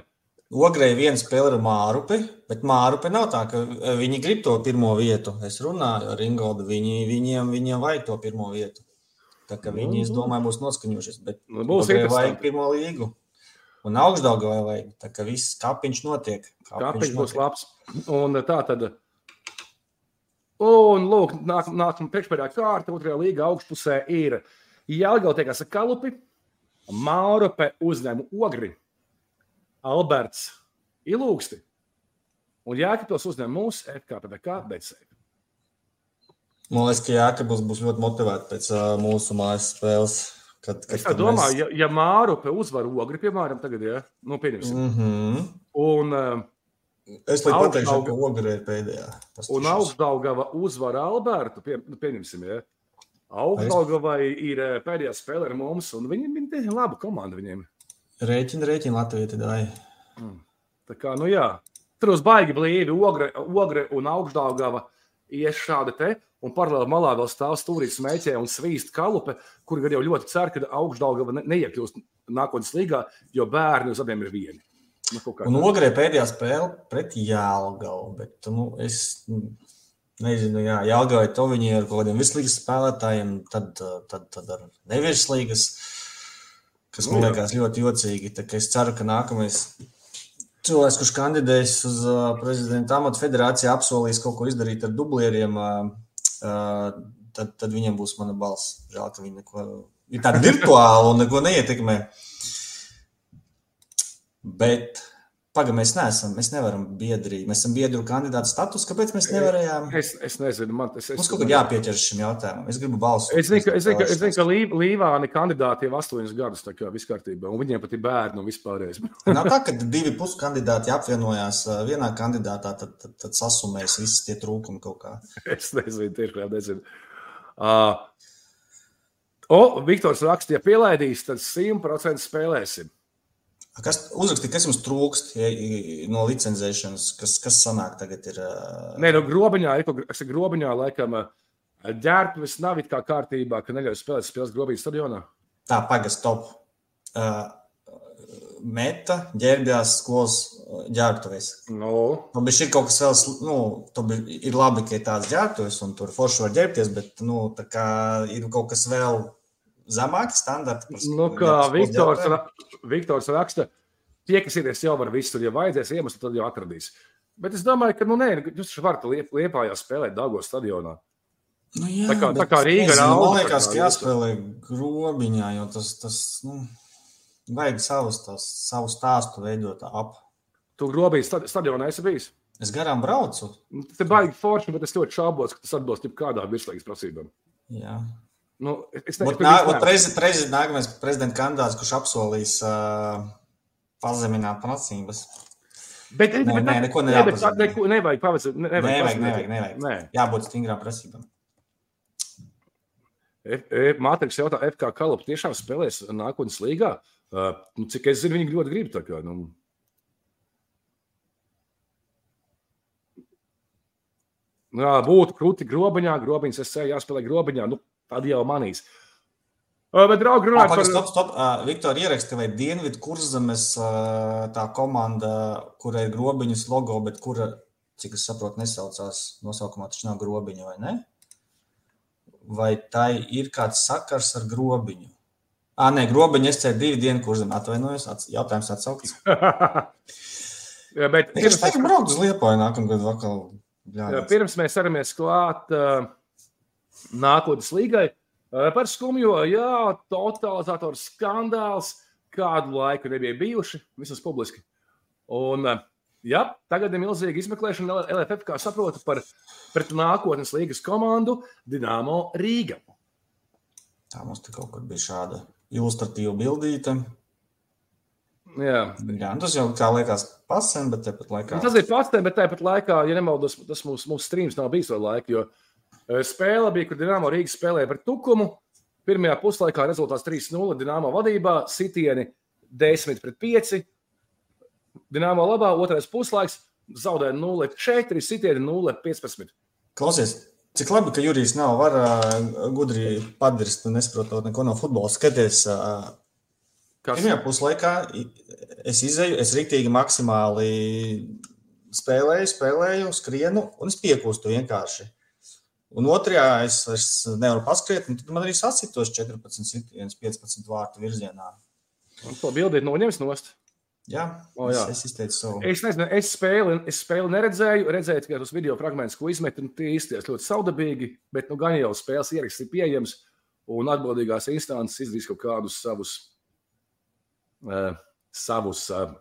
B: Ogrei viena spēle ar Mārupi, bet Mārupi nav tā, ka viņi grib to pirmo vietu. Es runāju ar Ingoldu, viņi, viņiem, viņiem vajag to pirmo vietu. Tā kā viņi, es domāju, būs noskaņojušies. Bet
A: Nu, būs interesanti.
B: vajag pirmo līgu. Un augstdaugā vajag. Tā kā viss kapiņš notiek.
A: Kāpēc būs labs? Un tā tad. Un, lūk, nāk, nākamā priekšpēdējā kārta, otrajā līgā augšpusē ir Jālgau tiekās ar Kalupi, Maurupe uzņēma Ogri, Alberts Ilūksti un Jākapils uzņēma mūsu FKPVK Betsēju.
B: Man liekas, ka Jākabils būs ļoti motivēts pēc uh, mūsu mājas spēles. Kad, kad,
A: Es tā domāju, ja, ja Mārupe uzvar Ogri, piemēram, tagad, ja, nu, pieņemsim.
B: Mm -hmm.
A: Un, uh,
B: Es lai pateikšu, ka ir pēdējā.
A: un
B: paskatīšos.
A: Augstdaugava uzvar Albertu, pie, nu, pieņemsim, ja. Augstdaugavai ir eh, pēdējā spēle ar mums, un viņi ir diezgan laba komanda viņiem.
B: Rēķina, rēķina Latvijai. Tad, ai.
A: Tā kā, nu jā, tur uz baigi blīvi ogre, ogre un augstdaugava ies šādi te, un paralēli malā vēl stāv stūrīts smēķē un svīst kalupe, kur gan jau ļoti cer, ka augstdaugava ne, neiekļūst nākotnes līgā, jo bērni uz abiem ir vieni. Nu,
B: Un. Ogrei pēdējā spēle pret Jālgavu. Bet, nu, es nu, nezinu, jā, Jālgavai to viņi ir kaut kādiem virslīgas spēlētājiem, tad, tad, tad ar nevirslīgas, kas man
A: Nu, jā.
B: liekas ļoti jocīgi. Es ceru, ka nākamais cilvēks, kurš kandidēs uz prezidenta amatu federāciju, apsolīs kaut ko izdarīt ar dublieriem, tad, tad viņam būs mana balss. Žēl, ka viņi neko ir tāda virtuāla un neko neietekmē. Bet pagaidām mēs neesam, mēs nevaram biedri, mēs esam biedru kandidātu status. Kāpēc mēs nevarējām?
A: Es, es nezinu, man tas
B: Mums kaut kā jāpieķers šim jautājumam. Es gribu balsot.
A: Es zinu, ka, es zinu, ka, es zinu, ka Lī- Līvāni kandidāti jau astoņus gadus, tā kā viss kārtībā, un viņiem pat ir bērni un vispārējais.
B: Nav tā, ka divi puskandidāti apvienojās vienā kandidātā, tad, tad, tad sasumēs visi tie trūkumi kaut kā.
A: Es nezinu, tiešām nezinu. Uh, o, Viktors raksta, ja pielaidīs, tad 100% spēlēsim.
B: Kas uzrakstīja, kas jums trūkst ja, no licencēšanas, kas, kas sanāk tagad ir? Uh,
A: Nē, no grobiņā, ir kas grobiņā, laikam, ā, ģērbtuves nav it kā kārtībā, ka neļauj spēlēt spēles grobiņā stadionā.
B: Tā, pagaidi, stop. Uh, meta ģērbjās skolas ģērbtuvēs.
A: No.
B: Nu, bet ir kaut kas vēl, nu, to bi- ir labi, ka ir tāds ģērbtuves un tur forši var ģērbties, bet, nu, tā kā ir kaut kas vēl zemāki standarti.
A: Nu, kā Viktors, ra- Viktors raksta, tie, kas ir, jau var visur, ja vajadzēs iemeslu, tad jau atradīs. Bet es domāju, ka, nu, nē, jūs varat liep, liepājā spēlēt Dāngos stadionā.
B: Nu, jā,
A: Tā kā- tā kā Rīga rauda,
B: Man liekas, ka jāspēlē grobiņā, jo tas, tas nu, vajag savus, tās, savu stāstu veidot ap.
A: Tu grobiņā stad- stadionā esi bijis.
B: Es garām braucu.
A: Nu, Tas ir baigi forši, bet es ļoti šaubos, ka tas atbilst jebkādām virslīgas prasībām.
B: Jā.
A: Nu, es
B: Ot,
A: nezinu,
B: nā- ot, prezi- prezi- Nākamais prezidenta kandidāts, kurš apsolīs uh, pazemināt prasības.
A: Bet,
B: Nē,
A: bet,
B: nē, neko
A: bet
B: neapazina.
A: neko nevajag pavasarī. Ne, nevajag,
B: Nevajag, nevajag, nevajag.
A: Nē.
B: Jābūt stingrām prasībām.
A: Mākslinieks jautā, FK Kalups tiešām spēlēs nākotnes līgā. Uh, nu, cik es zinu, viņi ļoti grib. Kā, nu. Nu, Jā, būtu krūti grobiņā, grobiņš es ceru, jāspēlē grobiņā. Nu, tad jau manīs. Uh, bet, draugi, runājot par
B: stop, stop. Uh, Viktor ieraksta, vai Dienvidu kurzemes uh, tā komanda, kurai ir grobiņas logo, bet kura, cik es saprotu, nesaucās nosaukumā, taču nav grobiņa, vai ne? vai tai ir kāds sakars ar grobiņu? Ah, nē, es ceru divu dienu kurzem atvainojos. Ats, jautājums atsaukts.
A: Bet
B: Es
A: pirms,
B: teiktu, braukt uz Liepāju nākamgad vakar.
A: pirms mēs ķeramies klāt uh, nākotnes līgai, uh, par skumjo, jā, totalizators skandāls, kādu laiku nebija bijuši, visas publiski. Un, uh, jā, tagad ir milzīga izmeklēšana LFF, kā saprotu, par pret nākotnes līgas komandu Dinamo Rīga.
B: Tā mums te kaut kad bija šāda ilustratīva bildīte.
A: Jā.
B: Jā, nu tas jau kā liekas pasen, bet tepat laikā.
A: Tas ir pats, bet tāpat laikā, ja nemaldos, tas mūsu, mūsu streams nav bijis vēl laika, jo eh, spēle bija, kur Dienāmo Rīgas spēlēja par tukumu. Pirmajā puslaikā rezultāts 3-0 Dienāmo vadībā, sitieni 10 pret 5. Dienāmo labā, otrais puslaiks zaudēja 0-4, sitieni 0-15.
B: Klausies, cik labi, ka Jurijs nav var ā, gudri padirst un nesaprotot neko no futbola. Skaties,
A: Kas
B: pirmajā puslaikā es izēju, es riktīgi maksimāli spēlēju, spēlēju, skrienu un es piekūstu vienkārši. Un otrajā es vairs nevaru paskriet, un tad man arī sasitos 14, sitiens, 15 vārtu virzienā.
A: to bildi ir noņemts nost?
B: Jā,
A: O,
B: es,
A: jā.
B: es izteicu savu.
A: Es nezinu, es spēli, es spēli neredzēju, redzēju tikai tos video fragmentus, ko izmetu. un Tie izties ļoti saudabīgi, bet nu, gan jau spēles ieraksts ir pieejams, un atbildīgās instances izdarīs kaut kādus savus, uh, savus uh,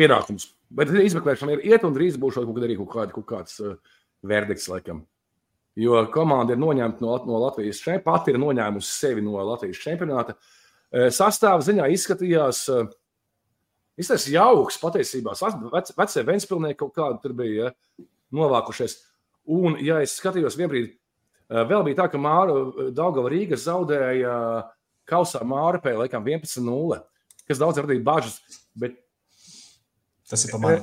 A: pienākumus. Bet izmeklēšana ir iet, un drīz būs kaut kad arī kaut, kāda, kaut kāds uh, verdikts, laikam. Jo komanda ir noņemta no, no Latvijas čempionāta, pati ir noņēmusi sevi no Latvijas čempionāta. Uh, Sastāvā ziņā izskatījās, uh, izskatījās jauks patiesībā. Vec- Vecie Ventspilnieki kaut kādi tur bija ja, novākušies. Un, ja es skatījos vienbrīd, vēl bija tā, ka Māra Daugava Rīga zaudēja kausā Māra pēc laikam 11-0, kas daudz radīja bažas. Bet
B: Tas ir pa mani.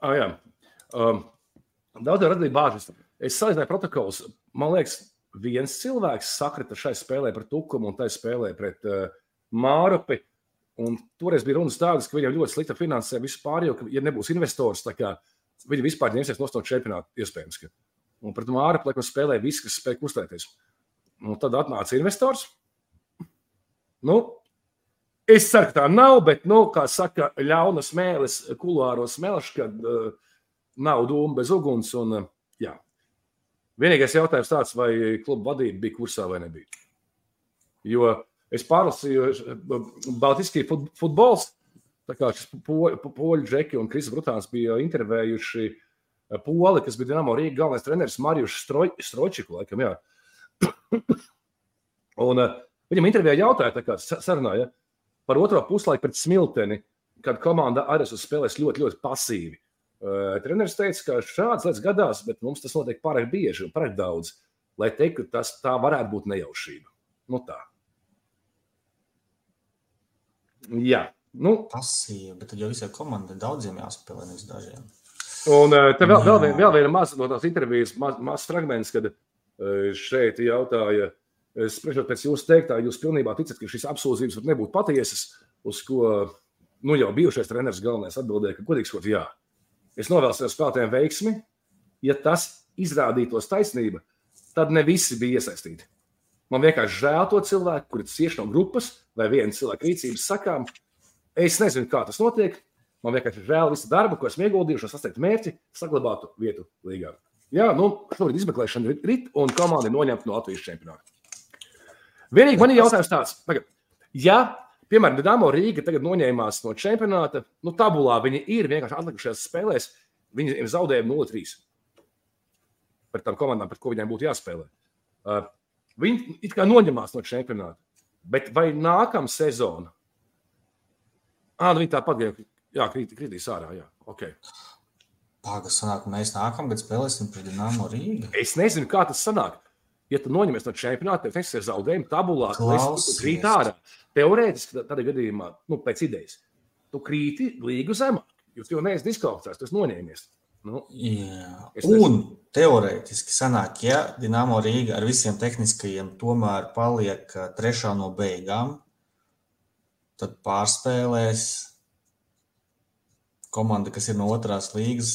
A: Ah, jā. um, daudz radīja bāžas. Es salīdzināju protokolus. Man liekas, viens cilvēks sakrita šai spēlē pret Tukumu un tai spēlē pret uh, Mārupi. Un toreiz bija runas tādas, ka viņam ļoti slikta finansē vispār, jo, ja nebūs investors, kā viņi vispār ņemsies no čempionāta iespējams. Ka. Un pret Mārupi, laikam, spēlēja viss, kas spēja kustēties. Un tad atnāca investors. Nu, Es ka tā nav, bet, nu, kā saka, ļauna smēles, kulāros smelš, kad uh, nav dūma bez uguns. Un, uh. Vienīgais jautājums tāds, vai kluba vadība bija kursā vai nebija. Jo es pārlasīju, Baltiskī fut, futbols, tā kā šis po- po- poļu džeki un Kris Brutāns bija intervējuši uh, poli, kas bija Dinamo Rīga galvenais treneris Marijus Stročiku, laikam, jā. un uh, viņam intervijā jautāja, tā kā sa- sarunā, ja, par otro puslaiku pret smilteni, kad komanda arī spēlēs ļoti, ļoti pasīvi. Uh, treneris teica, ka šādas lietas gadās, bet mums tas notiek pārāk bieži un pārāk daudz, lai teiktu, ka tas tā varētu būt nejaušība. Nu tā. Jā, nu,
B: Pasīvi, bet tad jau visai komandai daudziem jāspēlē, nevis dažiem.
A: Un uh, te vēl, vēl, vien, vēl viena maza no tās intervijas, mazs maz fragments, kad uh, šeit jautāja, spriežot pēc jūsu teiktā, jūs pilnībā ticat, ka šīs apsūdzības var nebūt patiesas, uz ko nu, jau bijušais treneris galvenais atbildēja, ka godīgi sakot, jā. Es novēlu sev spēlētājiem veiksmi, ja tas izrādītos taisnība, tad ne visi bija iesaistīti. Man vienkārši žēl to cilvēku, kuri cieši no grupas vai viena cilvēka rīcības sakām. Es nezinu, kā tas notiek. Man vienkārši žēl visu darbu, ko esmu ieguldījis, lai sasniegtu mērķi, saglabātu vietu līgā. Jā, nu, šobrīd izmeklēšana ir rit, un komanda ir noņemta no Latvijas čempionāta. Vienīgi man ir jautājums tāds, pagad, ja, piemēram, Dāmo Rīga tagad noņēmās no čempionāta, nu, tabulā viņi ir vienkārši atlikušajās spēlēs, viņi ir zaudējumi 0-3 par tām komandām, pret ko viņiem būtu jāspēlē. Uh, viņi it kā noņemās no čempionāta, bet vai nākamā sezona? Ah, nu viņi tāpat jā, krīt, kritīs ārā. Jā. Okay.
B: Pagaidām, sanāk, mēs nākamgad spēlēsim pret Dienāmo Rīgu.
A: Es nezinu, kā tas sanāk. Ja tu noņemies no čempionāta, tad tas ir zaudējums tabulā. Tu
B: Klausies.
A: krīt ārā. Teorētiski tādā gadījumā, nu, pēc idejas, tu krīti līgu zemāk. Jo tu jau neesi diskvalificēts, esi noņēmies. Nu,
B: Jā. Un teorētiski sanāk, ja Dienāmo Rīga ar visiem tehniskajiem tomēr paliek ā, trešā no beigām, tad pārspēlēs komanda, kas ir no otrās līgas.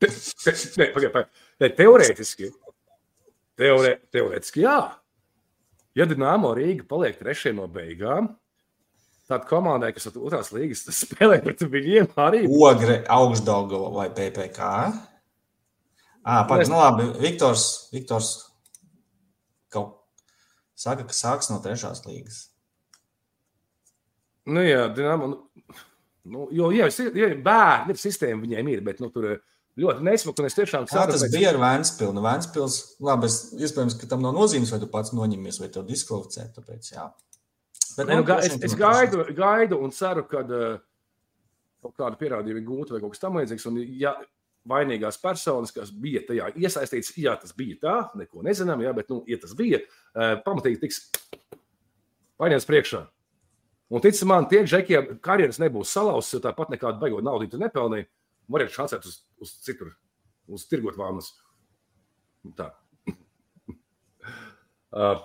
A: te, te, ne, pagaid. Ne, teorētiski Teore, teorētiski jā. Ja Dienāmo Rīga paliek trešie no beigām, tad komandai, kas otrās līgas, tas spēlē pret viņiem arī.
B: Ogre, augstdaugava vai PPK? Ā, pagaid, nu labi, Viktors, Viktors kaut saka, ka sāks no trešās līgas.
A: Nu, jā, Dienāmo. Nu, nu, jo, jā, jā, bērni ir sistēma viņiem ir, bet nu, tur ir ļoti nesmuki. Un es tiešām ceru,
B: tas bija ar Vēnspilsnu? Nu, Vēnspils, labi, es, iespējams, ka tam nav nozīmes, vai tu pats noņemies, vai tev diskvalificē. Tāpēc, jā. Bet,
A: Ne, nu, ga-
B: droši
A: es, es gaidu, gaidu un ceru, ka uh, kaut kāda pierādījuma gūta vai kaut kas tamlīdzīgs. Un, ja vainīgās personas, kas bija tajā iesaistītas, ja tas bija tā, neko nezinām, jā, bet, nu, ja tas bija, uh, pamatīgi tiks paņemts priekšā. Un, tic man, tie džekiem karjeras nebūs salauztas, jo tāpat nekādu baigot naudu tu Variet šancēt uz, uz citur, uz tirgot vānas. Tā. uh,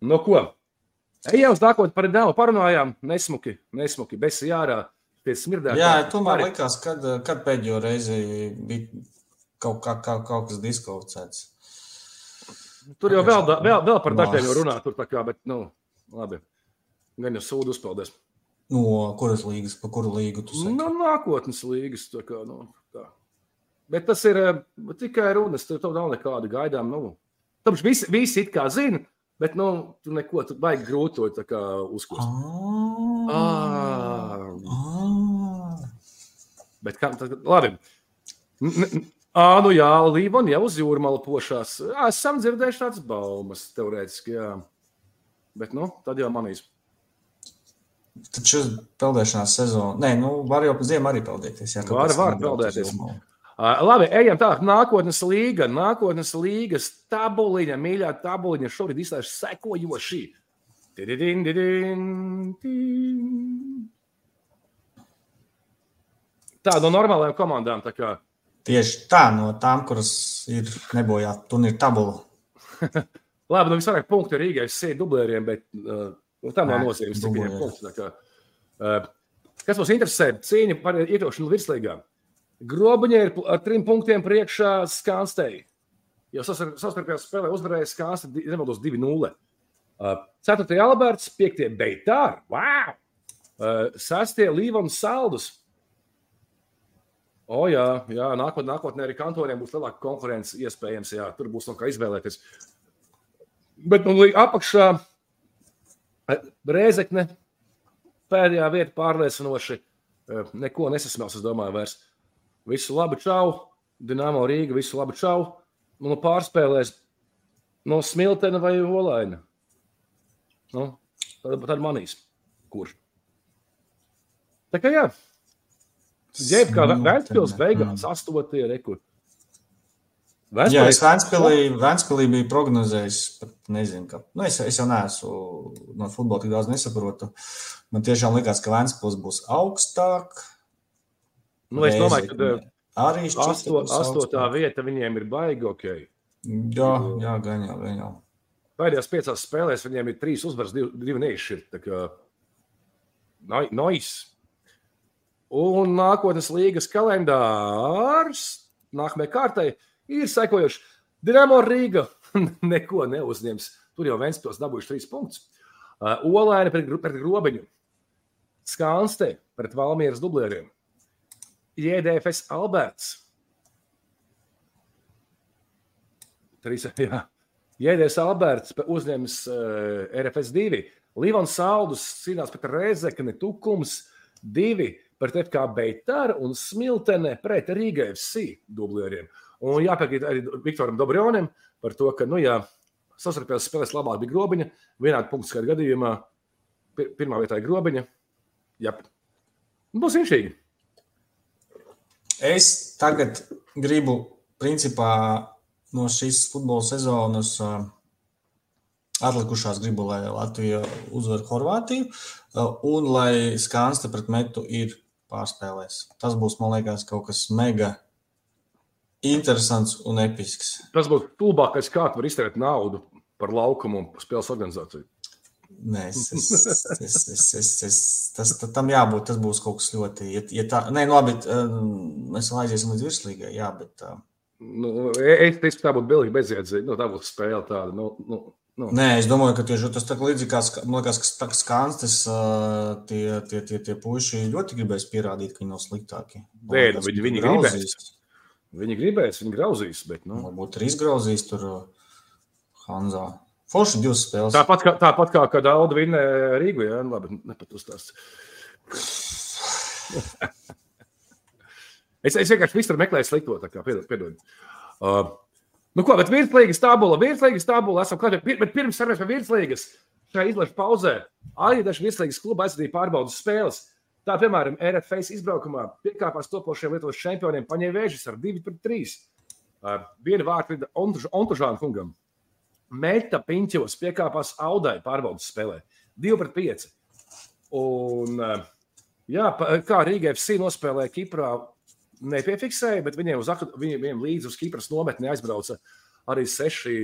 A: no ko? Ejam uz nākotni par Dēlu parunājām. Nesmuki, nesmuki, bez jārā. Pie smirdētā.
B: Jā, tomēr likās, kad, kad pēdējo reizi bija kaut, kā, kā, kaut kas diskvalificēts.
A: Tur jau vēl, vēl, vēl par jau runā, tur tā kā, bet, nu, labi. Gan jau sūdu uzpeldēs.
B: No kuras līgas, pa kuru līgu tu saki?
A: Nu, nākotnes līgas, kā, nu, tā. Bet tas ir eh, tikai runas, tur nav nekāda gaidām, nu. Tāpēc visi, visi it kā zina, bet, nu, tu neko, tu baigi grūti to uzkost.
B: Ah,
A: Ah.
B: ah.
A: Bet kā tad, labi. Ā, nu jā, Līvona jau uz jūrmāla pošās. Esam dzirdējuši tādas baumas, teorētiski, jā. Bet, nu, tad jau manīs.
B: Taču peldēšanās sezonā, nē, nu, var jau pa ziemu arī peldēties. Jā,
A: Var, var peldēties. Ā, Labi, ejam tālāk. Nākotnes līga, nākotnes līgas tabuliņa, mīļā tabuliņa šobrīd izstāsta sekojoši. Tididin, didin, din. Tā no normālajām komandām. Tā kā,
B: Tieši tā, no tām, kuras ir nebojā turnīra tabula.
A: labi, nu visvairāk punktu ir Rīgai sēdi dublēriem, bet uh, nu, tam nav nozīmes, cik viņiem kā, uh, Kas mums interesē? Cīņa par iekļūšanu virslīgā. Grobiņai ir ar trim punktiem priekšā Skanstei. Jo sastarpējā spēlē uzvarēja Skansta, nemaldos 2-0. Uh, 4. Alberts, 5. Beitāri. Wow! Uh, 6. Līvans Saldus. O, jā, jā nākotnē, nākotnē arī kantoriem būs lielāka konkurence. Iespējams, jā, tur būs no kā izvēlēties. Bet nu, apakšā eh, Rēzekne pēdējā vieta pārliecinoši. Eh, Neko nesasmēs, es domāju, vairs. Visu labu, čau! Dienāmo Rīga, visu labu, čau! Nu, pārspēlēs no Smiltena vai Olaina. Nu, tad, tad manīs, kurš. Tā kā jā. Jeb kā Vēstpils beigās, astotie rekur.
B: Jā, es Vēnspilī, Vēnspilī biju prognozējis, pat nezinu, ka, nu, es, es jau neesmu no futbola tik daudz nesaprotu. Man tiešām likās, ka Vēnspils būs augstāk.
A: Nu, es domāju, ka
B: Reizekne arī
A: asto, astotā vieta viņiem ir baigi ok.
B: Jā, jā, gan jau, gan jau.
A: Pēdējās piecās spēlēs viņiem ir trīs uzvaras, divi, divi neizšķirti. Nois. Un nākotnes līgas kalendārs nākamajai kārtai ir sekojošs. Dienāmo Rīga neko neuzņems. Tur jau Vēnspils dabūjuši trīs punktus. Uh, Olaina pret, pret grobiņu. Skanste pret Valmieras dublēriem. JDFS Alberts. Trīs, jā. Jēdējs Alberts uzņems uh, RFS 2. Līvans Saldus cīnās pret Rezekni, Tukums 2 pret FK Beitāru un Smiltene pret Rīga FC dublieriem. Un jāpiekrīt arī Viktoram Dobrjonim par to, ka, nu jā, sastarpējās spēlēs labāk bija grobiņa, vienādi punktu skaita gadījumā. Pi- Pirmā vietā ir grobiņa. Jā, būs inšīgi.
B: Es tagad gribu, principā, no šīs futbola sezonas atlikušās gribu, lai Latvija uzvar Horvātiju un lai Skansta pret metu ir pārspēlēs. Tas būs, man liekas, kaut kas mega interesants un episks.
A: Tas būs tūlākais, kā tu vari iztērēt naudu par laukumu un spēles organizāciju.
B: Nē, es, es, es, es, es, es, tas ta- tam jābūt. Tas būs kaut kas ļoti. Ja, ja tā, nē, nu labi, ā, mēs vēl aiziesim līdz virslīgai, jā, bet.
A: Nu, es teicu, tā būtu bilīgi bezjēdzīga. Nu, tā būtu spēle tāda. Nu, nu, nu.
B: Nē, es domāju, ka tieši tas tā līdzīgi kā liekas, ka ā, tie, tie, tie, tie puiši ļoti gribēs pierādīt, ka viņi nav sliktāki.
A: Nē, nu, viņi- viņi
B: grauzīs.
A: Viņi gribēs, viņi grauzīs. Bet, nu.
B: Varbūt ir izgrauzījis tur ā, Hanzā. Forši divas spēles.
A: Tāpat kā, tāpat kā kad Auda vinnēja Rīgu. Jā, nu, labi, ne pat uzstāst. es, es vienkārši visur meklēju slikto, tā kā piedod. Uh, nu, ko, bet virslīgas tabula, virslīgas tabula, esam klāt, bet pirms sarunās par virslīgas, šajā izlaša pauzē, arī daži virslīgas kluba aizvadīja pārbaudas spēles. Tā, piemēram, RFS izbraukumā piekāpās topošiem Lietuvas čempioniem, paņēma vēžas ar 2 pret 3. Uh, vienu vārtu vida Ontužāna kungam. Meta piņķos piekāpās Audai pārbaudas spēlē. 2 pret 5. Un, eh, jā, kā Rīga FC nospēlēja Kiprā, nepiefiksēja, bet viņiem, uz, viņiem, viņiem līdzi uz Kipras nometni aizbrauca arī seši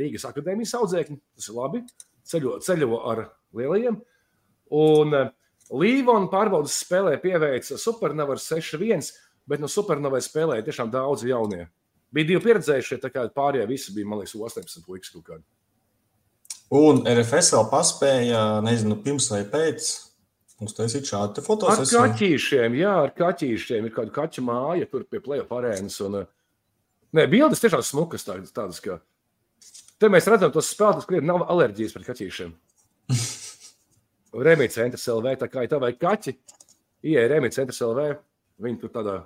A: Rīgas akadēmijas audzēkņi. Tas ir labi. Ceļo, ceļo ar lielajiem. Un eh, Līvona pārbaudas spēlē pieveica Supernova ar 6-1, bet no Supernovai spēlēja tiešām daudz jaunie. Bija divi pieredzējušie, tā kā pārējie visi bija, man liekas, 18 puikas kaut kādi.
B: Un RFS vēl paspēja, nezinu, pirms vai pēc. Mums taisīt šādu te
A: Ar
B: fotosesiju.
A: kaķīšiem, jā, ar kaķīšiem ir kāda kaķa māja tur pie plēsoņa arēnas. Un, uh, nē, bildes tiešām smukas, tādas, tādas ka. Te mēs redzam tos spēlētājus, kuriem nav alerģijas pret kaķīšiem. Remīts centrs LV, tā kā ir tā vai kaķi, ieeja Remīts centrs LV, viņi tur tādā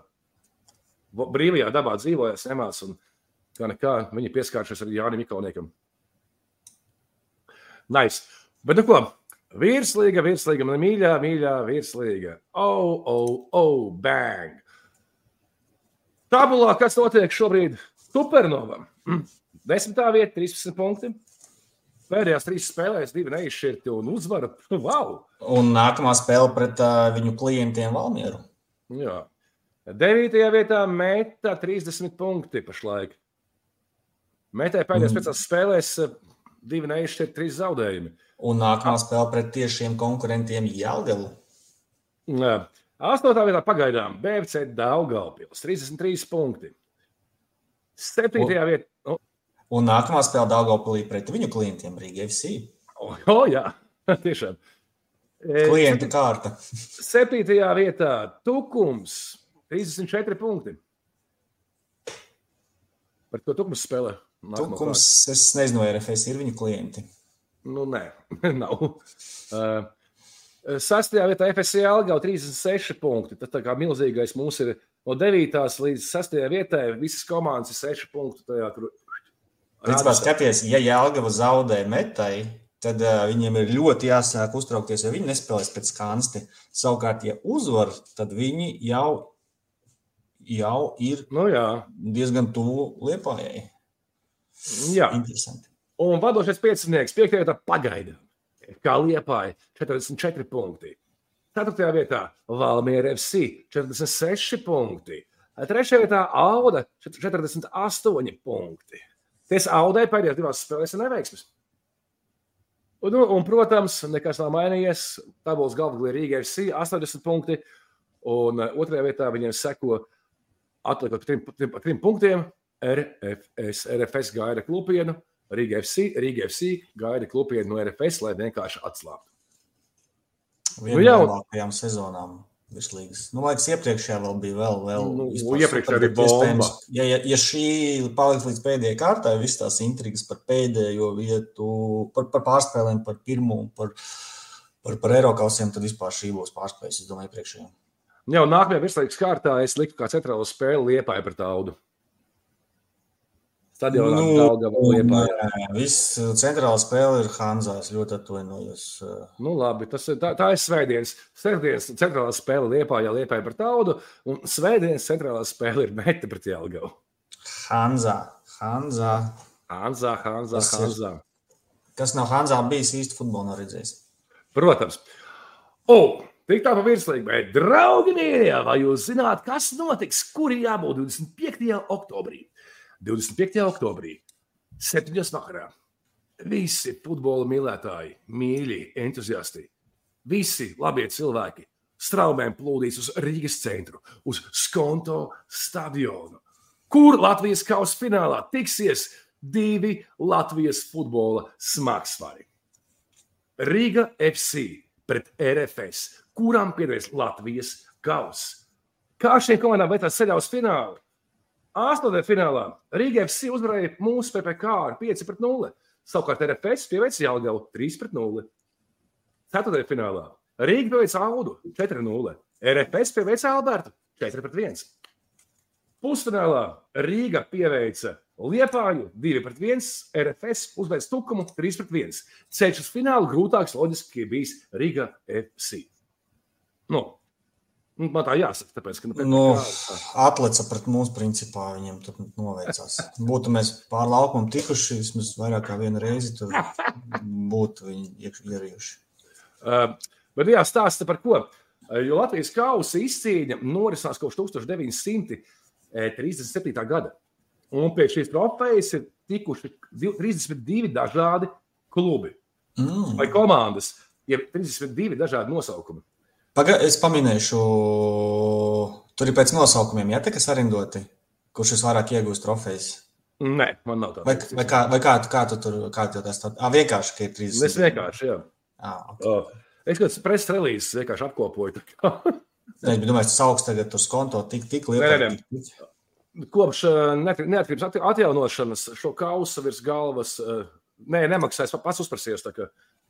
A: brīvajā dabā dzīvojas, nemās, un kā nekā viņi pieskāršies arī Jānim Ikauniekam. Nice. Bet nu ko, virslīga, virslīga, man mīļā, mīļā virslīga. Oh, oh, oh, bang! Tabulā, kas notiek šobrīd Supernovam? Desmitā vieta, 13 punkti. Pēdējās trīs spēlēs, divi neizšķirti un uzvara. Wow!
B: Un nākamā spēle pret uh, viņu klientiem Valmieru.
A: Jā. Devītajā vietā metā 30 punkti pašlaik. Metē pēdējās
B: Mm.
A: piecās spēlēs divi neizšķirti, trīs zaudējumi.
B: Un nākamā spēle pret tiešiem konkurentiem Jālgavu.
A: Jā. Astotā vietā pagaidām BFC Daugaupils 33 punkti. Septītajā vietā. Oh,
B: Un nākamā spēle Daugavpilī pret viņu klientiem Rīga FC.
A: oh, oh, jā, tiešām. E,
B: Klientu kārta.
A: Septītajā vietā Tukums 34 punkti. Par ko Tukums spēlē? Nākamā
B: Tukums, es nezinu, vai RFS ir viņu klienti.
A: Nu, nē, nav. Uh, Sastajā vietā FSC Algau 36 punkti. Tas tā kā milzīgais mums ir no 9. līdz 6. vietai. Visas komandas ir 6 punkti. Tajā, tur
B: Principā, skaties, ja Jālgava zaudē metai, tad uh, viņiem ir ļoti jāsāk uztraukties, jo viņi nespēlēs pēc kansti. Savukārt, ja uzvar, tad viņi jau, jau ir
A: Nu, jā,
B: diezgan tuvu liepājai.
A: jā.
B: Interesanti.
A: Un vadošais piecinieks, 5. vietā pagaida. Kā liepāja 44 punkti. 4. vietā Valmiera FC 46 punkti. 3. vietā Auda 48 punkti. Ties Audai pēdējās divās spēlēs ir neveiksmes. Un, nu, un, protams, nekas nav mainījies. Tabulas galvā ir Rīga FC 80 punkti. Un uh, otrajā vietā viņiem seko atliekot trim, trim, trim punktiem. RFS, RFS gaida klupienu, Rīga FC, Rīga FC gaida klupienu no RFS, lai vienkārši atslābtu.
B: Viena
A: Nu, jau-
B: labākajām sezonām. Virslīgas. Nu, liekas, iepriekšējā vēl bija vēl, vēl
A: Nu,
B: vispār
A: iepriekš
B: super,
A: arī bomba.
B: Ja, ja, ja šī paliks līdz pēdējai kārtai, visas tās intrigas par pēdējo vietu, par, par pārspēlēm, par pirmo, par, par, par Eiropausiem, tad vispār šī būs pārspējas, es domāju, iepriekšējā.
A: Jau nākamajā virslīgas kārtā es liku kā centrālo spēli liepāju par taudu. Stadionā
B: Nu,
A: Daugava liepāja.
B: Nē, Viss centrālā spēle ir Hanzā. Es ļoti atvainojos.
A: Nu, labi, tas ir, tā, tā ir svētdienas. Svētdienas centrālā spēle liepājā, liepāja par taudu, un svētdienas centrālā spēle ir meta pret Jelgavu.
B: Hanzā. Hanzā.
A: Hanzā, Hanzā,
B: Tas ir-
A: Hanzā.
B: Kas nav Hanzā bijis īsti futbolā, nav redzējis.
A: Protams. O, tik tā pa virslīgi, bet, draugi, mīļie, vai jūs zināt, kas notiks, kur ir jābūt 25. oktobrī? 25. oktobrī, 7. vakarā. Visi futbola mīlētāji, mīļi, entuziasti, visi labie cilvēki straumēm plūdīs uz Rīgas centru, uz Skonto stadionu. kur Latvijas kausa finālā tiksies divi Latvijas futbola smagsvari. Riga FC pret RFS, kurām piederēs Latvijas kausa. Kā šiem komandām veiktās ceļā uz finālu? Astotajā finālā Riga FC uzvarēja mūsu PPC ar 5 pret 0. Savukārt RFS pieveica Jālgavu 3 pret 0. Ceturtajā finālā Rīga pieveica Audu 4-0. RFS pieveica Albertu 4-1. Pusfinālā Rīga pieveica Liepāju 2-1, RFS uzveic Tukumu 3-1. Ceļš uz finālu grūtāks, loģiski, bijis Rīga FC. Nu, nu, man tā jāsaka, tāpēc, ka. Nu,
B: Nu, atleca pret mums, principā, viņiem tur noveicās. Būtu mēs pār laukumu tikuši vismaz vairāk kā vienu reizi, tur būtu viņi ierījuši.
A: Uh, bet jā, stāsta par ko? Jo Latvijas kausa izcīņa norisinās kopš 1937. gada. Un pie šīs trofejas ir tikuši div- 32 dažādi klubi
B: Mm.
A: vai komandas, jeb 32 dažādi nosaukumi.
B: Paga, es paminēšu, tur ir pēc nosaukumiem, ja tā kas arindoti, kurš visvairāk iegūst trofejas.
A: Nē, man nav tāda.
B: Vai, vai, kā, vai kā, tu- kā tu tur, kā tu tas tā? Ah, vienkārši, ka ir 30.
A: Es vienkārši, jā.
B: Ah, ok.
A: Uh, Es kāds preses relīzes vienkārši apkopoju.
B: bet domāju, tas augsts tagad uz konto tik, tik
A: nē, Kopš neat- neatkarības atjaunošanas šo kausu virs galvas, uh, nē, nemaksāju, es pats uzprasījos.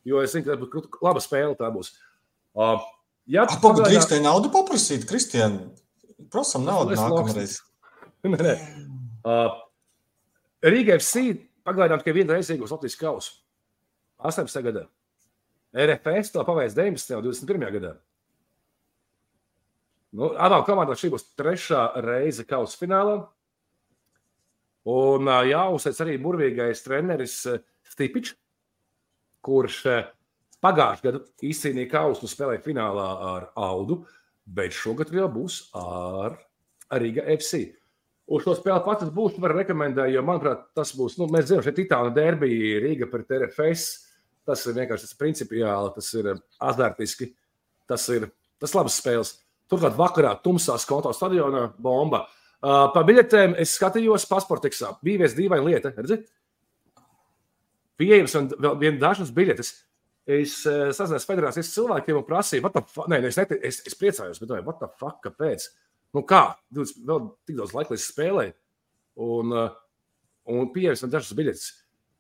A: Jo es zinu, ka tā būs laba spēle. Tā būs. Uh,
B: Ah, pagaidi,
A: pagaidā-
B: drīkst te naudu paprasīt, Kristian. Prasam naudu nākamreiz.
A: Nē, nē. Uh, Rīga FC pagaidām tikai vienu reizi iegūs Latvijas kausu. 18. gadā. RFS to paveic 19. un 21. gadā. Nu, abām komandām šī būs trešā reize kausa finālā. Un ā, jāuzsver arī burvīgais treneris ā, Stipičs, kurš ā, pagājušajā gadā izcīnīja kausu un spēlēja finālā ar Audu, bet šogad jau būs ar Riga FC. Uz šo spēli pats būšu var rekomendēt, jo, manuprāt, tas būs, nu, mēs zinām, šeit Itālijā derbija Rīga pret RFS. Tas ir vienkārši tas principiāli, tas ir azartiski, tas ir tas labs spēles. Turklāt vakarā tumsā konto stadionā bomba. Uh, par biļetēm es skatījos pasportiksā. Bija viens dīvaina lieta, redzi? Pieejams un vēl viena dažas biļetes. Es uh, sazinājos federācijas cilvēkiem un prasīju, what the fuck, nē, es, nete, es, es priecājos, bet domāju, what the fuck, kāpēc? Nu kā, Jūs vēl tik daudz laika līdz spēlē, un, uh, un pieejams un dažas biļetes.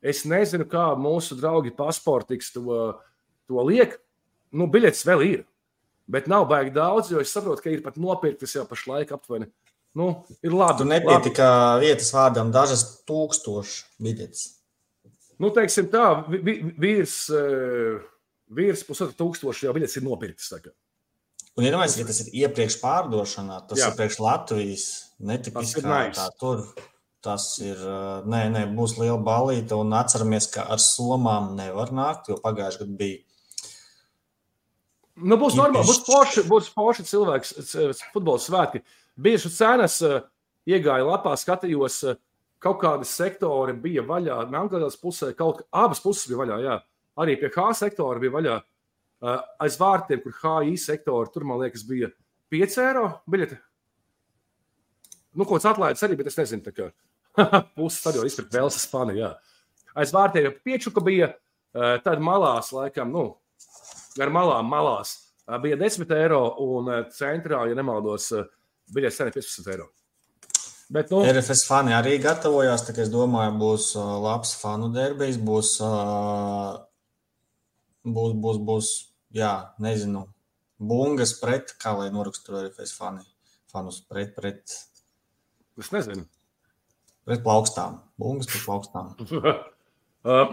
A: Es nezinu, kā mūsu draugi pasportiks to, to liek. Nu, biļetes vēl ir, bet nav baigi daudz, jo es saprotu, ka ir pat nopirktas jau pašlaik aptuveni. Nu, ir labi.
B: Tur nepietika vietas vārdam dažas tūkstoši biļetes.
A: Nu, teiksim tā, vīrs, eh, vīrs pusotra tūkstoši jau biļetes ir nopirktas.
B: Un, ja domājat, ka tas ir iepriekš pārdošanā, tas
A: Jā.
B: Ir priekš Latvijas netipiskā
A: nice.
B: tā tur. Tas ir, ā, nē, nē, būs liela balīta, un atceramies, ka ar Somām nevar nākt, jo pagājušajā gadā bija
A: Nu, būs normāli, būs forši, būs forši cilvēks, futbola svētki. Bieži cenas eh, iegāja lapā, skatījos, eh, kaut kādi sektori bija vaļā. Melnkalnes pusē, kaut abas puses bija vaļā. Jā. Arī pie H sektora bija vaļā. Eh, Aiz vārtiem, kur HI sektori, tur man liekas, bija 5 eiro biļete. Nu, ko tas atlaides arī, bet es nezinu, kā puses stadiona izpirkt Velsas fani. Jā. Aiz vārtiem jau piečuka bija, eh, tad malās, laikam, nu, ar malām malās ā, bija 10 eiro, un centrā, ja nemaldos, ir 15 eiro. Bet, nu,
B: RFS fani arī gatavojās. Es domāju, būs ā, labs fanu derbijs. Būs, ā, būs, būs, būs, jā, nezinu, bungas pret, kā lai norakstu RFS fani. Fanus pret, pret,
A: es nezinu.
B: pret plaukstām. Bungas pret plaukstām.
A: Uh,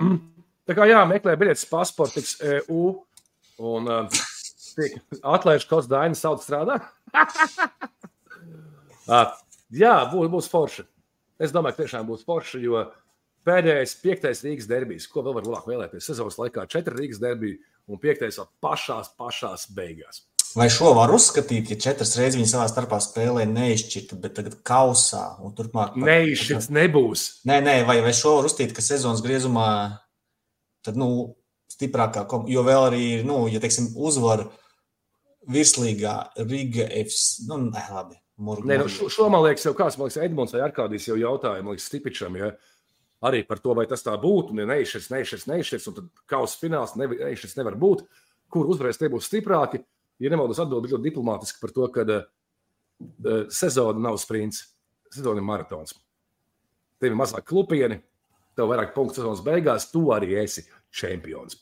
A: Tā kā jā, meklē biļetes pasportiks EU, un tiek atlaiž kaut kāds dainis sauc strādā. Jā, būs, būs forši. Es domāju, ka tiešām būs forši, jo pēdējais, piektais Rīgas derbijs, ko vēl var labāk vēlēties sezonas laikā, četri Rīgas derbiji un piektais vēl pašās, pašās beigās.
B: Vai šo var uzskatīt, ja četras reizes viņi savā starpā spēlē neizšķirta, bet tagad kausā un turpmāk? pat-
A: Neizšķirts nebūs.
B: Nē, nē, vai, vai šo var uzstīt, ka sezonas griezumā tad, nu, stiprākā komanda, jo vēl arī nu, ja teiksim, uzvar virslīgā Riga FC, nu, nē, labi, Murgu,
A: Nē, nu, šo, šo man liekas, jau kāds, man liekas, Edmunds vai Arkādijs jau jautāja, man liekas, Stipičam, ja, arī par to, vai tas tā būtu, un ja neišķirs, neišķirs, neišķirs, un tad kausa fināls nevi- neišķirs nevar būt, kur uzvarēs tie būs stiprāki. Ja nemaldos atbild ļoti diplomātiski par to, ka uh, sezona nav sprints, sezona ir maratons. Tev ir mazāk klupieni, tev vairāk punktu sezonas beigās, tu arī esi čempions.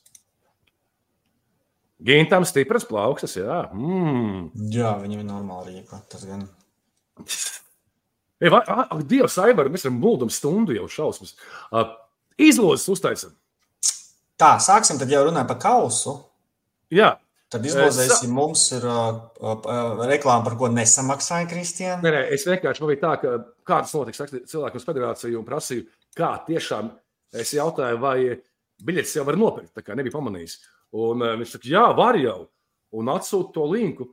A: Gintam stipras plaukstas, jā. Mm.
B: Jā, viņam ir normāla rīka. Tas gan.
A: Ei, vai, ak, ak, Dievs, Aivar, mēs esam mūldam stundu jau šausmas. Uh, izlozes uztaisam.
B: Tā, sāksim tad jau runāt par kausu.
A: Jā,
B: Tad izlozēsim, mums ir uh, uh, reklāma, par ko nesamaksāja Kristiāna.
A: nē, nē, es vienkārši man bija tā, ka kā tas notiks cilvēku uz federāciju un prasīju, kā tiešām es jautāju, vai biļetes jau var nopirkt. Tā kā nebija pamanījis. Un uh, viņš saka, jā, var jau. Un atsūta to linku.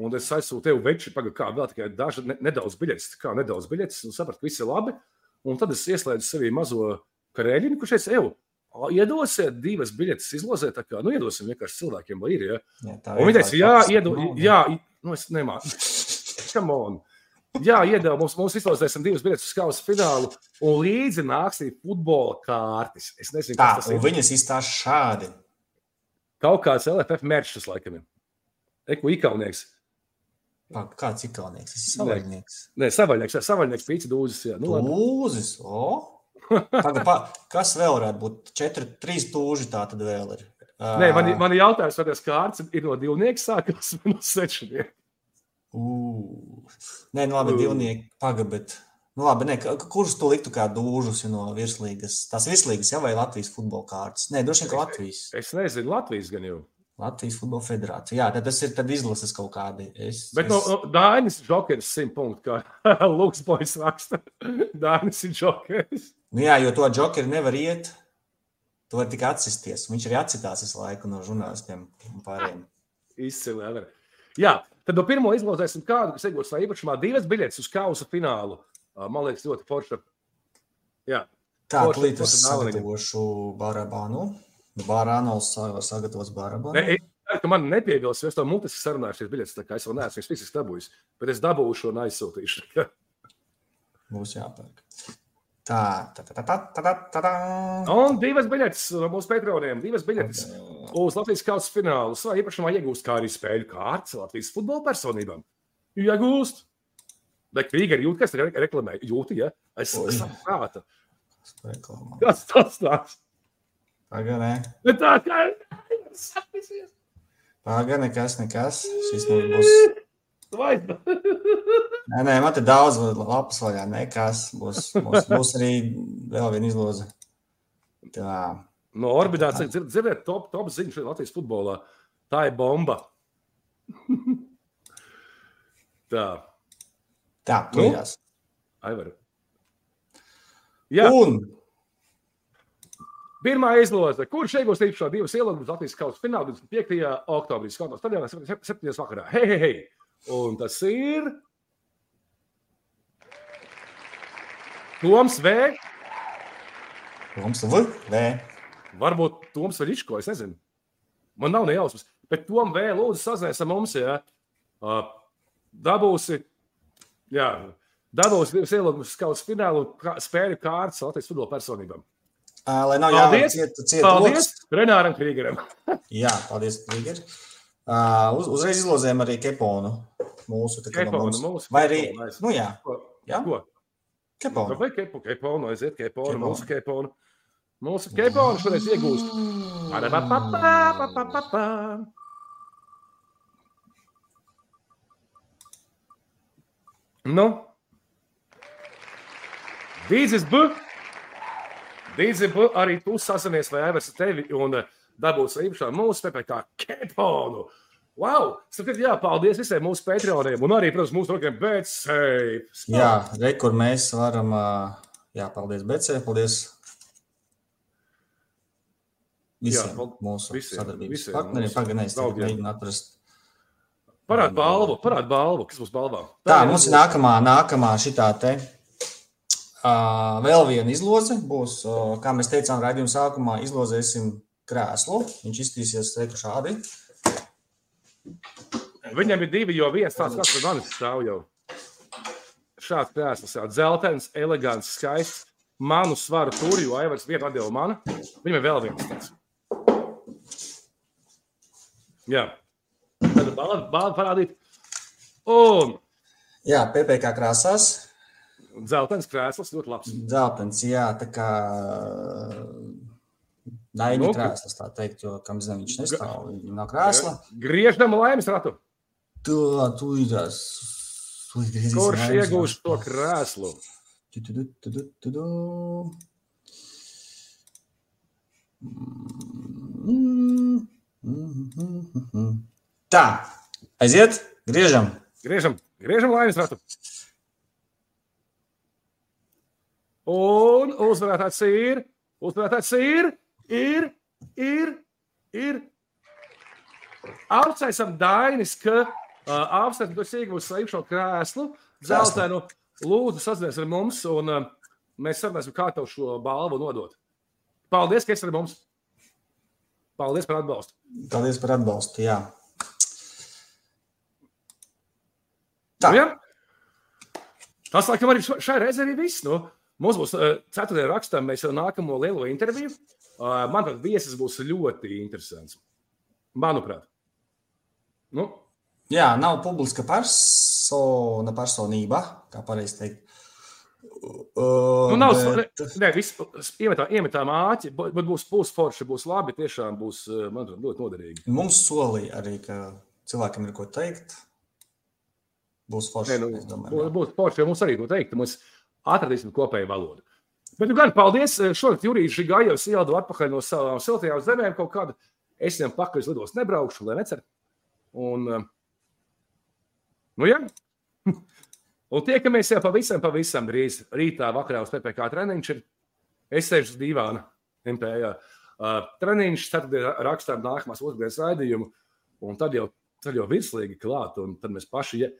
A: Un es aizsūtu tev veči, pagaidi, kā vēl tikai daži, ne, nedaudz biļetes, kā nedaudz biļetes, un sapratu, ka viss ir labi. Un tad es ieslēdzu sevī mazo karēļinu, kurš teica, evo, iedosiet divas biļetes izlozē, tā kā, nu, iedosim vienkārši cilvēkiem, lai ir, ja.
B: Jā,
A: Un viņi teica, jā,
B: vienkārši
A: iedo,
B: nav,
A: jā, nu es nemāku. Come on. Jā, iedeva mums, mums izlozēsim divas biļetes uz kausa finālu, un līdzi nāks arī futbola kārtas. Es nezinu,
B: Tā,
A: kas tas ir.
B: viņas izstāsta šādi.
A: Kaut kāds LFF mērķis, laikam, ir. Eko ikaunieks.
B: Kāds ir kalnieks? Tas ir savaļnieks.
A: Nē, savaļnieks, jā, savaļnieks, pīci dūzis, jā. Nu.
B: Tūzis. O! Paga, pa, kas vēl varētu būt? Četri, trīs tūži tā tad vēl ir.
A: Nē, man, man ir jautājums, vai tas kārtas ir no divnieka sākas vai no sečnieka.
B: Ū. Nē, nu labi,
A: Ū.
B: divnieki. Paga, bet. Nu labi, ne, kurus tu liktu kā dūžus ja no virslīgas? Tās virslīgas, jā, vai Latvijas futbola kārtas? Nē, droši vien, ka Latvijas.
A: Es nezinu, Latvijas gan jau.
B: Latvijas futbola federācija. Jā, tad tas ir tad izlases kaut kādi. Es,
A: Bet no, no Dainis Džokers 100 punktu, kā Lukas Boys raksta. Dainis ir Džokers.
B: Nu, jā, jo to džokeri nevar iet. Tu vari tikai atsisties. Viņš arī atsitās visu laiku no žurnālistiem un pārējiem.
A: Izcili. Ever. Jā, tad no pirmo izlozēsim kādu, kas iegūs savā īpašumā divas biļetes uz kausa finālu. Ā, Man liekas, ļoti forša. Jā,
B: Tā, tūlīt es sagatavošu barabānu. Barānovs sagatavos Barānu.
A: Ne, ka man nepiebilst, es to mutiski sarunāju, šīs biļetes, tā kā es vēl neesmu fiziski dabūjis, bet es dabūšu un aizsūtīšu.
B: Būs jāpērk. Tā, tā, tā, tā, tā, tā, tā, tā.
A: Un divas biļetes mūsu patroniem. Divas biļetes uz Latvijas kausa finālu. Savā īpašumā iegūst kā arī spēļu kārtas Latvijas futbola personībām. Iegūst! Bet Krīgeri jūt, kas reklamē. Jūti, ja? Es
B: saprotu.
A: Kas tas tāds?
B: Pagaidē.
A: Bet tā kā sapīsies.
B: Pagaidē, nekas, nekas. Šis mums būs.
A: Vai
B: Nē, nē, man te daudz lapas vaļā. Nekas. Būs, būs, būs arī vēl viena izloze. Tā.
A: no orbitācijas dzird, dzirdiet, top, top šeit Latvijas futbolā. Tā ir bomba. tā,
B: Tā,
A: Nu?
B: tūlījās.
A: Aivar. Jā,
B: Un
A: pirmā izloze. Kurš iegūs īpašā divas ielūgumus Latvijas kausa finālā 25. oktobrī Skotas stadionā 7. vakarā? Hei, hei, hei! Un tas ir Toms V.
B: mums V, V.
A: Varbūt Toms vai Ričko, es nezinu. Man nav ne jausmas. Bet Tom V. lūdzu sazināties ar mums, ja dabūsi, jā, dabūsi divas ielūgumus kausa finālu spēļu kārtas Latvijas futbola personībām.
B: Lai nav
A: Paldies!
B: jāciet, ciet
A: Paldies
B: loks.
A: Renāram Krīgeram!
B: Jā, paldies, Trigger. Uh, uz, uzreiz izlozējām arī Keponu. Mūsu, no
A: Keponu,
B: mums.
A: mūsu
B: Vai arī, nu jā,
A: Ko?
B: jā,
A: Ko?
B: Keponu.
A: Vai kepu, keponu, aiziet, keponu,
B: Keponu.
A: mūsu keponu. Mūsu keponu šoreiz iegūst. Parapapapapapapapa. Nu, Dīzes B. Dīzes B. Arī tu sasanies vai Evers ar tevi un eh, dabūs īpašā mūsu PPK keponu. Wow! Sakiet, jā, paldies visiem mūsu patroniem un arī, protams, mūsu draugiem BetSafe.
B: Jā, re, kur mēs varam, jā, paldies Becē, paldies visiem
A: Jā, pal-
B: mūsu
A: visiem,
B: sadarbības
A: visiem
B: partneriem. Paganēs,
A: draugiem.
B: mēģinu atrast.
A: Parād balvu, parād balvu, kas būs balvā.
B: Tā, mums ir nākamā, nākamā šitā te. Vēl viena izloze būs, kā mēs teicām, raidījuma sākumā izlozēsim krēslu. Viņš izskatīsies šādi.
A: Viņam ir divi, jo viens tāds kāds par manis stāv jau. šāds krēsls, jā, dzeltens, elegants, skaists. Manu svaru tur, jo Aivars vienu atdeva man. Viņam ir vēl viens tāds. Jā. Tad balva parādīt. Un
B: Jā, PPC krāsās.
A: Dzeltens krēsls ļoti labs.
B: Zeltens, jā, tā kā Daini
A: Nu,
B: krēsls, tā teikt, jo, kam zem viņš nestāv, viņam nav krēsla.
A: Griežam laimes ratu.
B: Tu, tu ir tās. tu izgriezīs
A: Kurš
B: laimes
A: iegūs
B: ratu.
A: to krēslu?
B: Tu, tu, tu, tu, tu, tu, tu. Mm, mm, mm, mm, mm. Tā, aiziet, griežam.
A: Griežam, griežam laimes ratu. Un uzvarētājs ir, uzvarētājs ir, ir, ir, ir. Apsveicam Dainis, ka uh, apsveicam, tu esi savu iekšā krēslu, dzeltenu. Lūdzu, sazinies ar mums, un uh, mēs sarunāsim, kā tev šo balvu nodot. Paldies, ka esi ar mums. Paldies par atbalstu.
B: Paldies par atbalstu. Jā. Tā.
A: Nu, ja? Tas, laikam, arī šai reizē arī viss. Nu, mums būs uh, ceturtajā rakstā, mēs jau nākamo lielo interviju. Uh, Manuprāt, viesis būs ļoti interesants. Manuprāt. Nu,
B: Jā, nav publiska persona, personība, kā pareizi teikt. Uh,
A: nu, nav
B: bet-
A: ne, viss iemetā, māķi, bet būs būs forši, būs labi. Tiešām būs, manuprāt, ļoti noderīgi.
B: Mums solīja arī, ka cilvēkam ir ko teikt. Būs forši.
A: Nē, nu,
B: domāju,
A: būs- forši, jo mums arī ko teikt. Mēs atradīsim kopēju valodu. Bet, nu, gan paldies. Šodien Jurijs Gājos ieldu atpakaļ no savām siltajām zemēm kaut kādu. Es viņam pakaļ lidos nebraukšu, lai necer. Un, eh, nu, jā. Un tiekamies jau pavisam, pavisam drīz. Rītā, vakarā uz PPC treniņš ir. Es sēžu uz dīvāna. MPA. Uh, treniņš, tad rakstām nākamās otrdienas raidījumu. Un tad jau, tad jau virslīgi klāt. Un tad mēs paši, ja,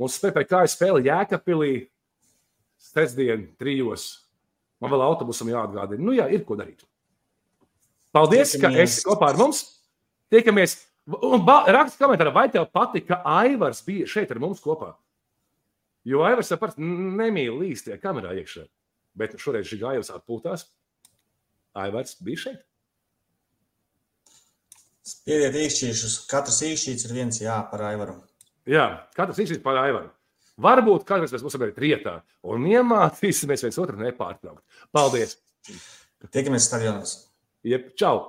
A: mums PPC spēle Jēkabpilī. Sestdien, trijos. Man vēl autobusam jāatgādina. Nu, jā, ir ko darīt. Paldies, ka
B: Tiekamies.
A: esi kopā ar mums. Tiekamies. Un raksta komentārā, vai tev patīk, ka Aivars bija šeit ar mums kopā? Jo Aivars pats nemīl līst tajā kamerā iekšā. Bet šoreiz šī gājus atpūtās. Aivars bija šeit.
B: Spiediet īkšķīšus. Katrs īkšķīts ir viens jā par Aivaru.
A: Jā, katrs izsaka par Aivaru. Varbūt kādreiz mēs būsim arī trietā un iemācīsimies viens otru nepārtraukt. Paldies!
B: Tiekamies stadionos.
A: Jeb, čau!